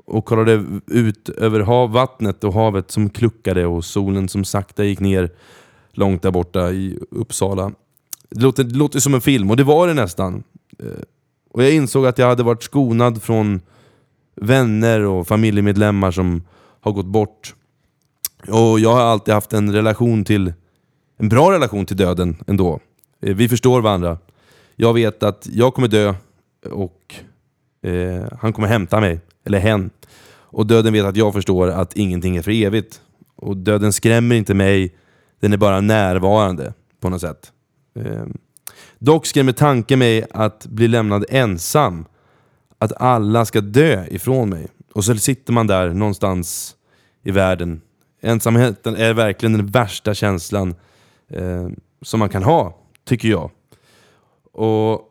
och kollade ut över hav, vattnet och havet som kluckade och solen som sakta gick ner långt där borta i Uppsala. Det låter, det låter som en film, och det var det nästan. Eh, och jag insåg att jag hade varit skonad från vänner och familjemedlemmar som har gått bort. Och jag har alltid haft en relation till, en bra relation till döden ändå. Eh, vi förstår varandra. Jag vet att jag kommer dö och eh, han kommer hämta mig, eller hen. Och döden vet att jag förstår att ingenting är för evigt. Och döden skrämmer inte mig, den är bara närvarande på något sätt. Eh, dock skrämmer tanken mig att bli lämnad ensam. Att alla ska dö ifrån mig. Och så sitter man där någonstans i världen. Ensamheten är verkligen den värsta känslan eh, som man kan ha, tycker jag. Och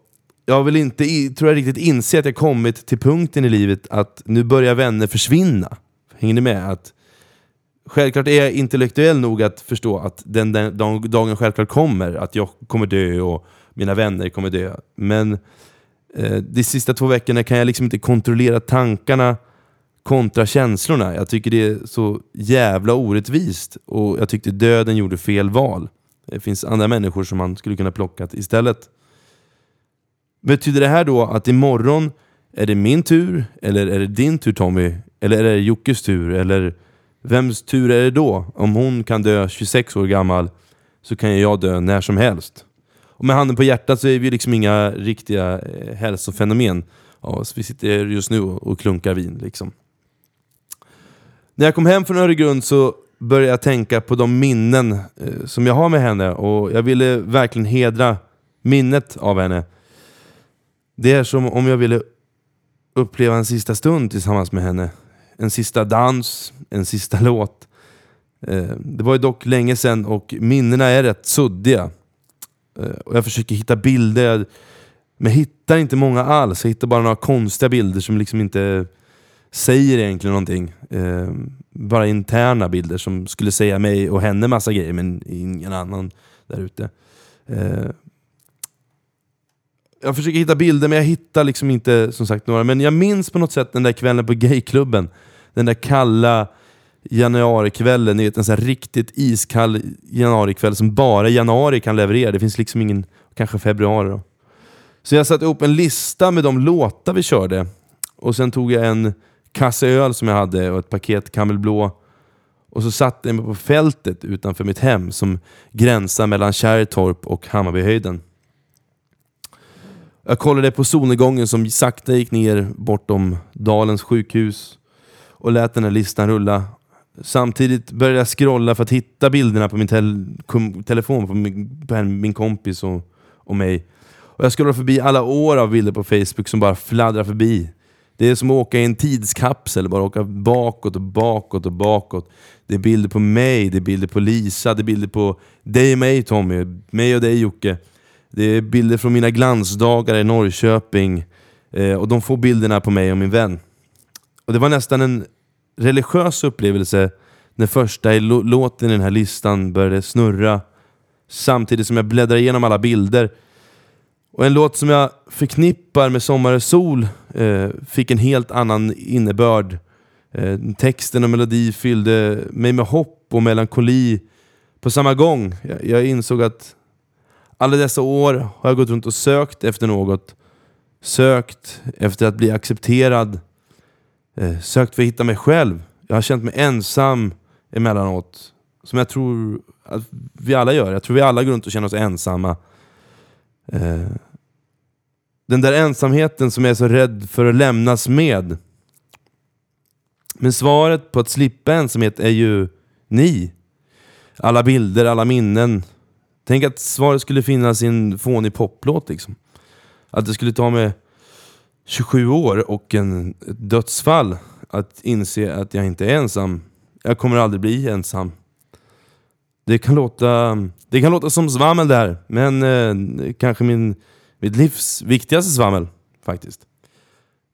jag vill inte, tror jag, riktigt inse att jag kommit till punkten i livet att nu börjar vänner försvinna. Hänger ni med? Att Självklart är jag intellektuell nog att förstå att den, den, den dagen självklart kommer, att jag kommer dö och mina vänner kommer dö. Men eh, de sista två veckorna kan jag liksom inte kontrollera tankarna kontra känslorna. Jag tycker det är så jävla orättvist och jag tyckte döden gjorde fel val. Det finns andra människor som man skulle kunna plocka istället. Betyder det här då att imorgon Är det min tur? Eller är det din tur Tommy? Eller är det Jockes tur? Eller vems tur är det då? Om hon kan dö 26 år gammal så kan jag dö när som helst. Och med handen på hjärtat så är vi liksom inga riktiga eh, hälsofenomen. Ja, så vi sitter just nu och klunkar vin liksom. När jag kom hem från Öregrund så började jag tänka på de minnen eh, som jag har med henne och jag ville verkligen hedra minnet av henne. Det är som om jag ville uppleva en sista stund tillsammans med henne. En sista dans, en sista låt. Eh, det var ju dock länge sedan och minnena är rätt suddiga. Eh, och jag försöker hitta bilder, men hittar inte många alls. Jag hittar bara några konstiga bilder som liksom inte säger egentligen någonting. Eh, bara interna bilder som skulle säga mig och henne massa grejer, men ingen annan där ute. Eh, jag försöker hitta bilder, men jag hittar liksom inte som sagt några. Men jag minns på något sätt den där kvällen på gayklubben. Den där kalla januarikvällen, ni vet en sån här riktigt iskall januarikväll som bara januari kan leverera. Det finns liksom ingen, kanske februari då. Så jag satte ihop en lista med de låtar vi körde. Och sen tog jag en kasse öl som jag hade och ett paket Camel Blå. Och så satte jag mig på fältet utanför mitt hem som gränsar mellan Kärrtorp och Hammarbyhöjden. Jag kollade på solnedgången som sakta gick ner bortom Dalens sjukhus och lät den här listan rulla. Samtidigt började jag scrolla för att hitta bilderna på min tel telefon på min, på min kompis och, och mig. Och jag scrollade förbi alla år av bilder på Facebook som bara fladdrar förbi. Det är som att åka i en tidskapsel, bara åka bakåt och bakåt och bakåt. Det är bilder på mig, det är bilder på Lisa, det är bilder på dig och mig Tommy, mig och dig Jocke. Det är bilder från mina glansdagar i Norrköping. Eh, och de får bilderna på mig och min vän. Och det var nästan en religiös upplevelse när första låten i den här listan började snurra. Samtidigt som jag bläddrar igenom alla bilder. Och en låt som jag förknippar med Sommar och sol eh, fick en helt annan innebörd. Eh, texten och melodi fyllde mig med hopp och melankoli på samma gång. Jag, jag insåg att alla dessa år har jag gått runt och sökt efter något. Sökt efter att bli accepterad. Eh, sökt för att hitta mig själv. Jag har känt mig ensam emellanåt. Som jag tror att vi alla gör. Jag tror vi alla går runt och känner oss ensamma. Eh, den där ensamheten som jag är så rädd för att lämnas med. Men svaret på att slippa ensamhet är ju ni. Alla bilder, alla minnen. Tänk att svaret skulle finnas i en fånig poplåt liksom. Att det skulle ta mig 27 år och en, ett dödsfall att inse att jag inte är ensam. Jag kommer aldrig bli ensam. Det kan låta, det kan låta som svammel där, men eh, kanske min, mitt livs viktigaste svammel faktiskt.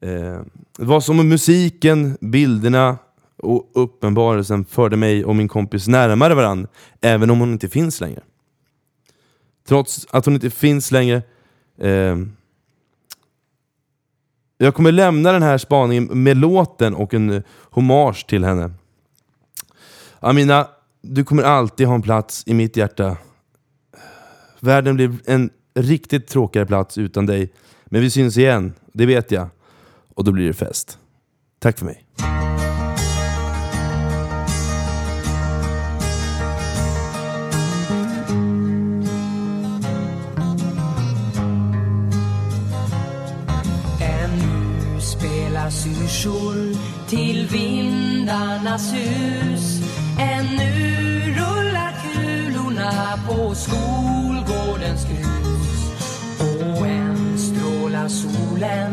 Eh, det var som musiken, bilderna och uppenbarelsen förde mig och min kompis närmare varandra, även om hon inte finns längre. Trots att hon inte finns längre eh, jag kommer lämna den här spaningen med låten och en hommage till henne. Amina, du kommer alltid ha en plats i mitt hjärta. Världen blir en riktigt tråkigare plats utan dig. Men vi syns igen, det vet jag. Och då blir det fest. Tack för mig. Ännu spelar syrsor till vindarnas hus Ännu rullar kulorna på skolgårdens grus. Och än strålar solen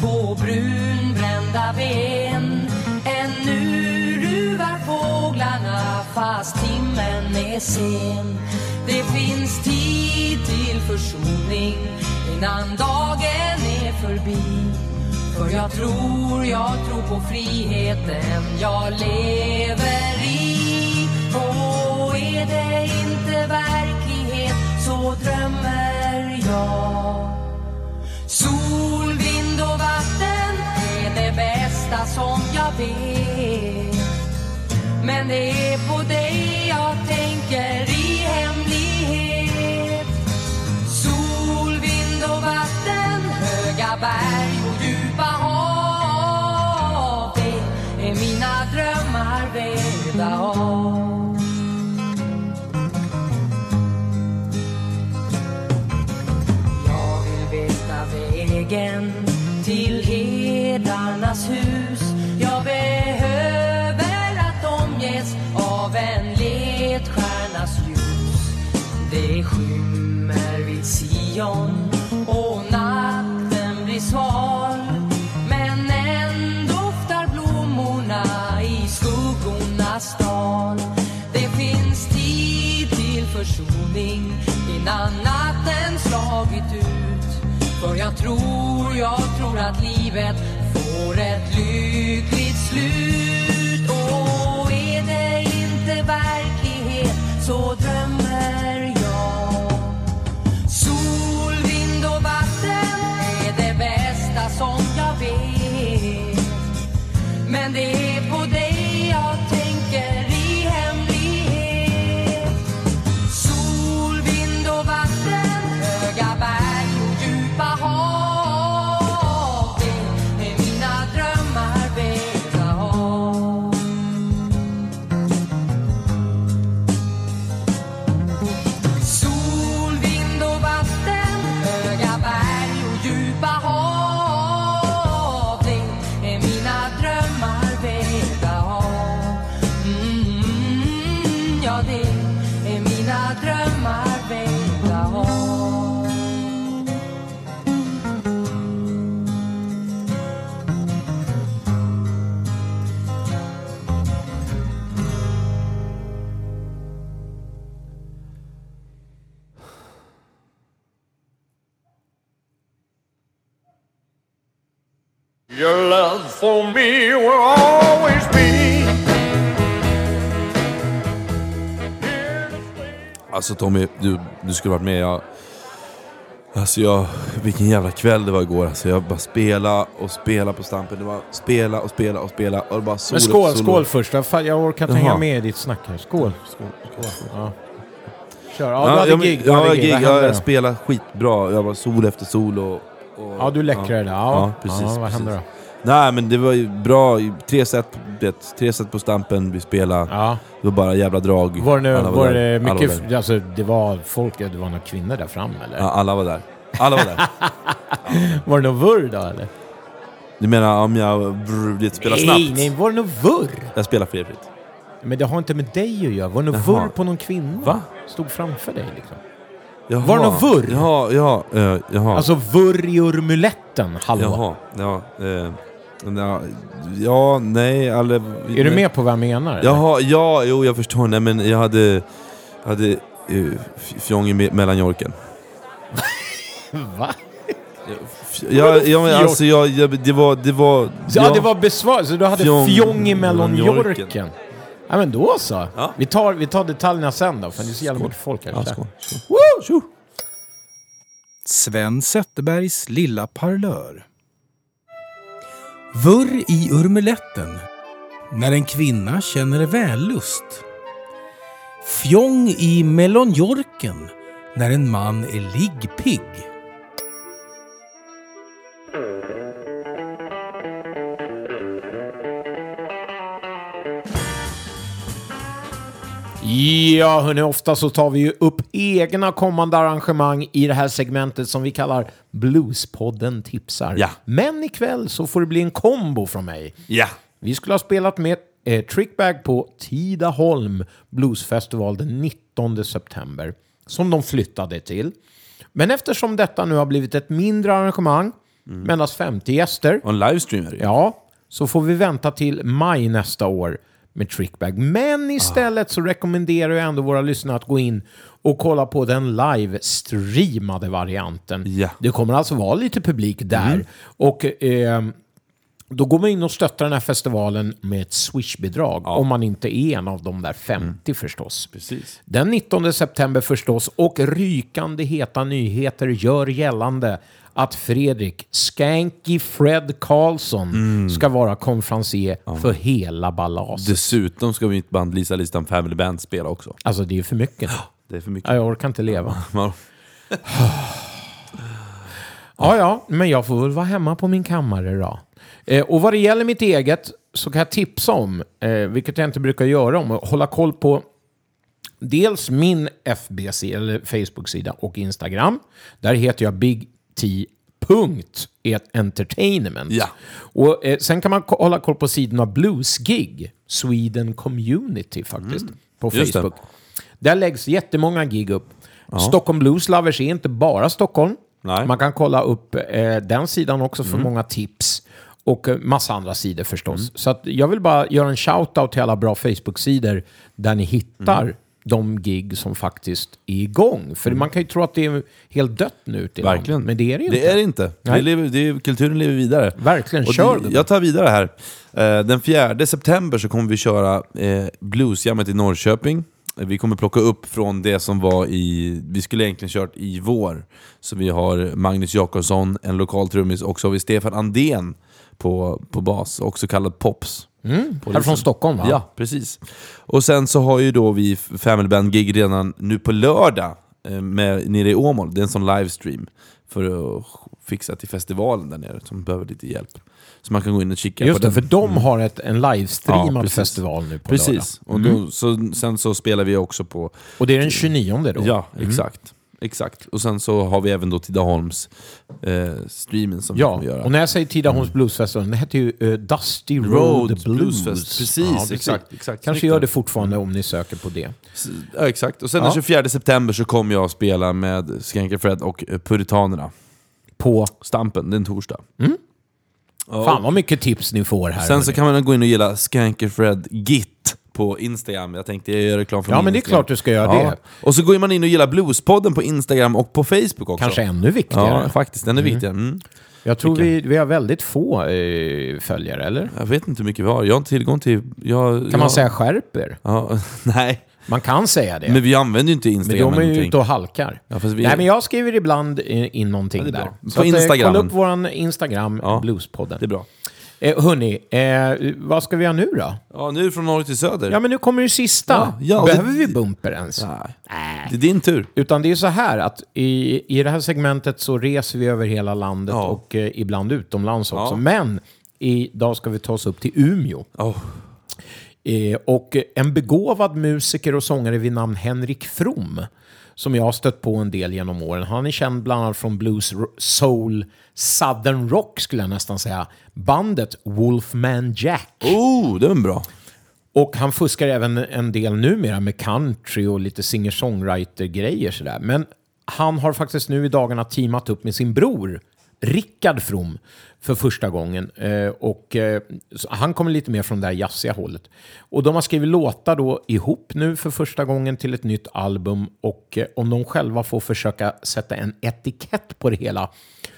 på brunbrända ben. Ännu ruvar fåglarna fast timmen är sen. Det finns tid till försoning innan dagen är förbi. För jag tror, jag tror på friheten. Jag lever i och är det inte verklighet så drömmer jag. Sol, vind och vatten är det bästa som jag vet. Men det är på dig jag tänker. Lejon och natten blir sval. Men än doftar blommorna i skuggornas dal Det finns tid till försoning innan natten slagit ut. För jag tror, jag tror att livet får ett lyckligt slut. Och är det inte verklighet så Men det Alltså Tommy, du, du skulle varit med. Jag, alltså jag, vilken jävla kväll det var igår. Alltså jag bara spela och spela på Stampen. Det var spela och spela och spela. Och det bara solo Men skål, solo. skål först. Jag orkar inte Jaha. hänga med i ditt snack här. Skål. skål, skål. Ja. Kör. Ja, du Ja, hade gig. Du ja, hade gig. gig, ja, hände jag spelade skitbra. Jag var solo efter solo. Och, Ja, du läckrade där. Ja, Ja, precis, Ja, vad precis. hände då? Nej men det var ju bra. Tre set, vet, tre set på Stampen, vi spelade. Ja. Det var bara jävla drag. Var det, Alla var där. det mycket... var alltså, det var folk... Det var några kvinnor där framme, eller? Ja, alla var där. Alla var där. Var det någon vurr då, eller? Du menar om jag brr, spelar nej, snabbt? nej, var det någon vurr? Jag spelar felfritt. Men det har inte med dig att göra. Var det någon vurr på någon kvinna? Va? Stod framför dig liksom. Jaha. Var det någon vurr? Jaha, ja, eh, jaha. Alltså vurr i urmuletten, hallå? Jaha, ja. Eh, ja, ja, nej, alla... Är du med på vad jag menar? eller? Jaha, ja, jo jag förstår. Nej men jag hade... hade uh, fjong i me- mellanjorken. Va? Ja, ja men alltså jag, jag, det var... Det var Ja, det var besvar. Så du hade Fjong fjong, i mellan mellonjorken? Jorken. Ja, men då så. Ja. Vi, tar, vi tar detaljerna sen då, för det är så jävla mycket folk här. Ja, skål. Woo! Sven Zetterbergs lilla parlör. Vurr i urmuletten. När en kvinna känner vällust. Fjong i melonjorken. När en man är liggpigg. Ja, hörni, ofta så tar vi ju upp egna kommande arrangemang i det här segmentet som vi kallar Bluespodden tipsar. Ja. Men ikväll så får det bli en kombo från mig. Ja. Vi skulle ha spelat med eh, Trickbag på Tidaholm Bluesfestival den 19 september, som de flyttade till. Men eftersom detta nu har blivit ett mindre arrangemang, med endast 50 gäster, Och en livestream är det ju. Ja, så får vi vänta till maj nästa år med Trickbag. Men istället så rekommenderar jag ändå våra lyssnare att gå in och kolla på den live-streamade varianten. Ja. Det kommer alltså vara lite publik där. Och eh, då går man in och stöttar den här festivalen med ett Swish-bidrag. Om man inte är en av de där 50 förstås. Precis. Den 19 september förstås och rykande heta nyheter gör gällande att Fredrik Skanky Fred Karlsson ska vara konferencier för hela Ballas. Dessutom ska mitt band Lisa Listan Family Band spela också. Alltså det är för mycket. Det är för mycket. Ja, jag orkar inte leva. Ja. Ja, ja, men jag får väl vara hemma på min kammare då. Eh, och vad det gäller mitt eget så kan jag tipsa om, eh, vilket jag inte brukar göra, om att hålla koll på dels min FBC, eller Facebook-sida och Instagram. Där heter jag Big T. Punkt Entertainment. Ja. Och eh, sen kan man hålla koll på sidorna Bluesgig, Sweden Community faktiskt, på Mm. Det. Facebook. Där läggs jättemånga gig upp. Stockholm Blues Lovers är inte bara Stockholm. Nej. Man kan kolla upp eh, den sidan också för många tips. Och eh, massa andra sidor förstås. Så att jag vill bara göra en shout-out till alla bra Facebook-sidor där ni hittar de gig som faktiskt är igång. För man kan ju tro att det är helt dött nu ute i Verkligen. landet, men det är det ju Det inte. är det inte. Det lever, det är, kulturen lever vidare. Verkligen, Och kör det, gubben. Jag tar vidare här. Eh, Den 4 september så kommer vi köra eh, Bluesjammet i Norrköping. Vi kommer plocka upp från det som var i... Vi skulle egentligen kört i vår. Så vi har Magnus Jakobsson, en lokal trummis, och så har vi Stefan Andén på, på bas, också kallad Pops. Här från Stockholm va? Ja, precis. Och sen så har ju då vi Family Band-gig redan nu på lördag eh, med, nere i Åmål. Det är en sån livestream för att fixa till festivalen där nere som behöver lite hjälp. Så man kan gå in och kika Just på det, den. för de har ett, en livestreamad Ja, precis. festival nu på Precis. lördag. Och då, så, sen så spelar vi också på... Och det är den 29 då? Ja, exakt. Exakt. Och sen så har vi även då Tidaholms eh, som vi Ja, kommer göra. och när jag säger Tidaholms Bluesfestival, det heter ju eh, Dusty Road, Road Blues. Bluesfest. Precis, exakt, exakt. Kanske gör det fortfarande om ni söker på det. Ja, exakt. Och sen Ja. den 24 september så kommer jag att spela med Skanker Fred och eh, Puritanerna. På... Stampen, det är en torsdag. Ja, Fan vad mycket tips ni får här. Sen så kan man gå in och gilla Skanker Fred Git på Instagram. Jag tänkte jag gör reklam för Ja, min men det är Instagram. klart du ska göra det. Och så går man in och gillar Bluespodden på Instagram och på Facebook också. Kanske ännu viktigare. Ja, faktiskt. Den är viktigare. Mm. jag tror vi, vi har väldigt få eh, följare, eller? Jag vet inte hur mycket vi har. Jag har inte tillgång till... Jag, Kan man säga skärper? Ja, nej. Man kan säga det. Men vi använder ju inte Men Instagram de är ju någonting. ute och halkar. Ja, fast vi- Nej, men jag skriver ibland eh, in någonting Ja, det är där. bra. På att, eh, Instagram. Kolla upp vår Instagram, Ja. Bluespodden. Det är bra. Eh, hörni, eh, vad ska vi göra nu då? Ja, nu från norr till söder. Ja, men nu kommer det sista. Ja, ja, Behöver det- vi bumper ens? Nej. Det är din tur. Utan det är så här att i, i det här segmentet så reser vi över hela landet Ja. och eh, ibland utomlands också. Ja. Men idag ska vi ta oss upp till Umeå. Oh. Eh, och en begåvad musiker och sångare vid namn Henrik From som jag har stött på en del genom åren. Han är känd bland annat från blues, soul, southern rock skulle jag nästan säga. Bandet Wolfman Jack. Oh, det var bra. Och han fuskar även en del numera med country och lite singer-songwriter-grejer sådär. Men han har faktiskt nu i dagarna teamat upp med sin bror Rickard From för första gången. Eh, och eh, han kommer lite mer från det här jazziga hållet. Och de har skrivit låtar då ihop nu för första gången till ett nytt album. Och eh, om de själva får försöka sätta en etikett på det hela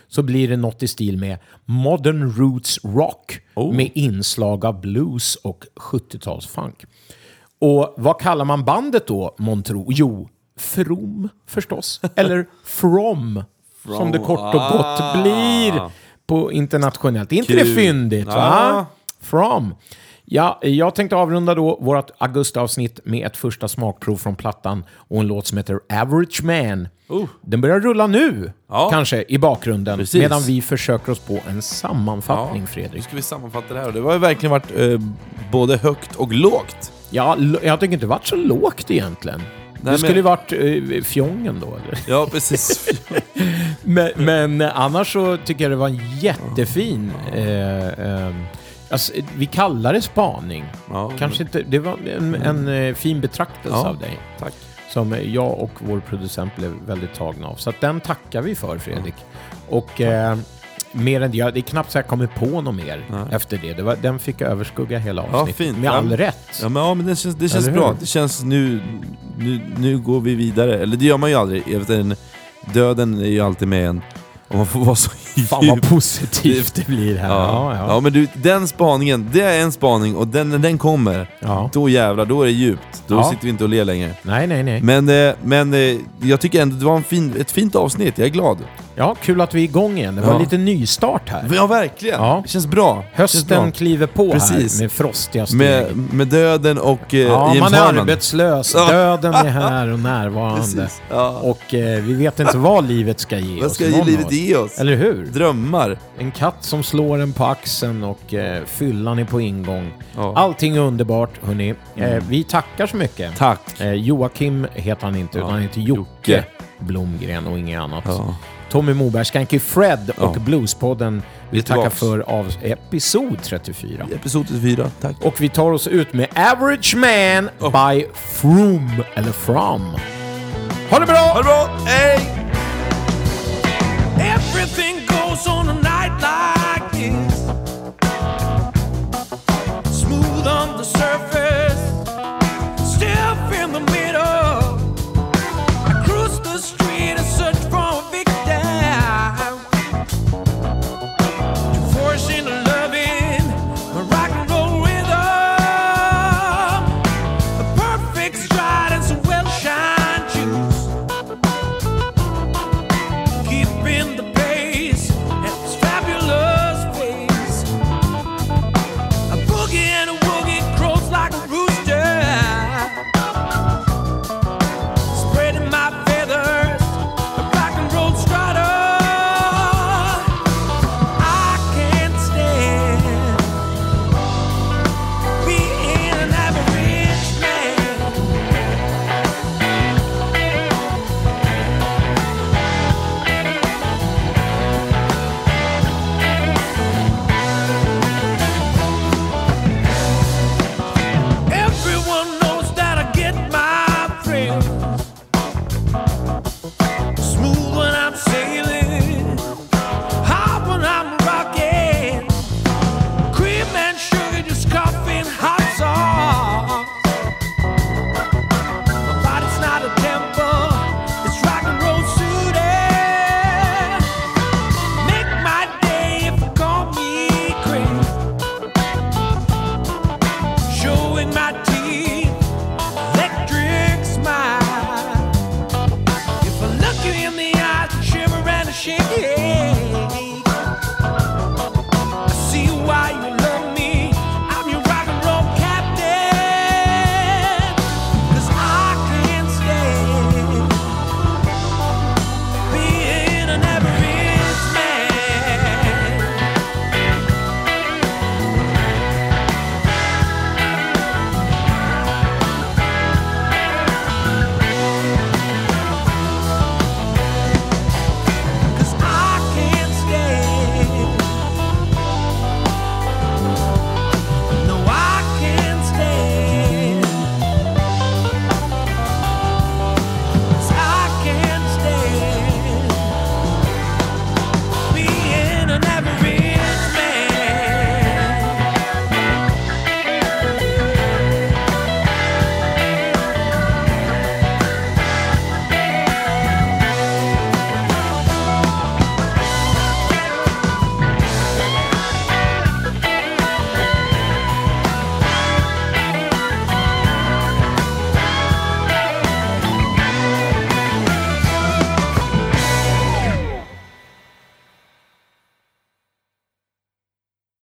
så blir det något i stil med Modern Roots Rock med inslag av blues och 70-talsfunk. Och vad kallar man bandet då, Montro? Jo, From förstås. Eller From, som det kort och gott blir på internationellt. Är inte det Kul. fyndigt? Va? Ja. From. Ja, jag tänkte avrunda då vårt augustiavsnitt med ett första smakprov från plattan och en låt som heter Average Man. Den börjar rulla nu, Ja. kanske, i bakgrunden, Precis. medan vi försöker oss på en sammanfattning, Nu Fredrik. ska vi sammanfatta det här. Det har ju verkligen varit eh, både högt och lågt. Ja, jag tycker inte det varit så lågt egentligen. Det men- skulle ju varit eh, fjongen då, eller? Ja, precis. Men, men eh, annars så tycker jag det var en jättefin... Eh, eh, alltså, vi kallar det spaning. Ja, Kanske inte... Det var en, en eh, fin betraktelse Ja, av dig. tack. Som jag och vår producent blev väldigt tagna av. Så den tackar vi för, Fredrik. Och eh, mer än det, ja, det är knappt så jag kommer på något mer efter det. det var, den fick överskugga hela Ja, avsnittet. fint. Med all Ja, rätt. Ja, men, ja, men det känns, det känns bra. Det känns nu, nu... Nu går vi vidare. Eller det gör man ju aldrig. Jag vet, en, döden är ju alltid med en. Och man får vara så Fan vad djup. positivt det blir här. Ja, Ja, ja. ja. men du, den spaningen, det är en spaning och den, när den kommer, Ja. då jävlar, då är det djupt. Då Ja. sitter vi inte och ler längre. Nej, nej, nej. Men, eh, men eh, jag tycker ändå det var en fin, ett fint avsnitt, jag är glad. Ja, kul att vi är igång igen. Det var Ja. lite nystart här. Ja, verkligen. Ja. Det känns bra. Känns Hösten bra. kliver på Precis. här med frostiga steg. Med, med döden och eh, ja, James man är Harman. arbetslös. Ja. Döden är här och närvarande. Precis. Ja. Och eh, vi vet inte vad livet ska ge Vad oss. ska någon ge av livet oss. ge oss? Eller hur? Drömmar. En katt som slår en på axeln och eh, fyllan är på ingång. Ja. Allting är underbart, hörni. Eh, vi tackar så mycket. Tack. Eh, Joakim heter han inte, utan han heter Jocke. Blomgren och inget annat. Ja. Tommy Moberg, Skanky Fred och ja. Bluespodden vill tacka för av episod 34. Episod 34, tack. Och vi tar oss ut med Average Man oh. by From, eller From. Ha det bra! Ha det bra! Hej! Everything goes on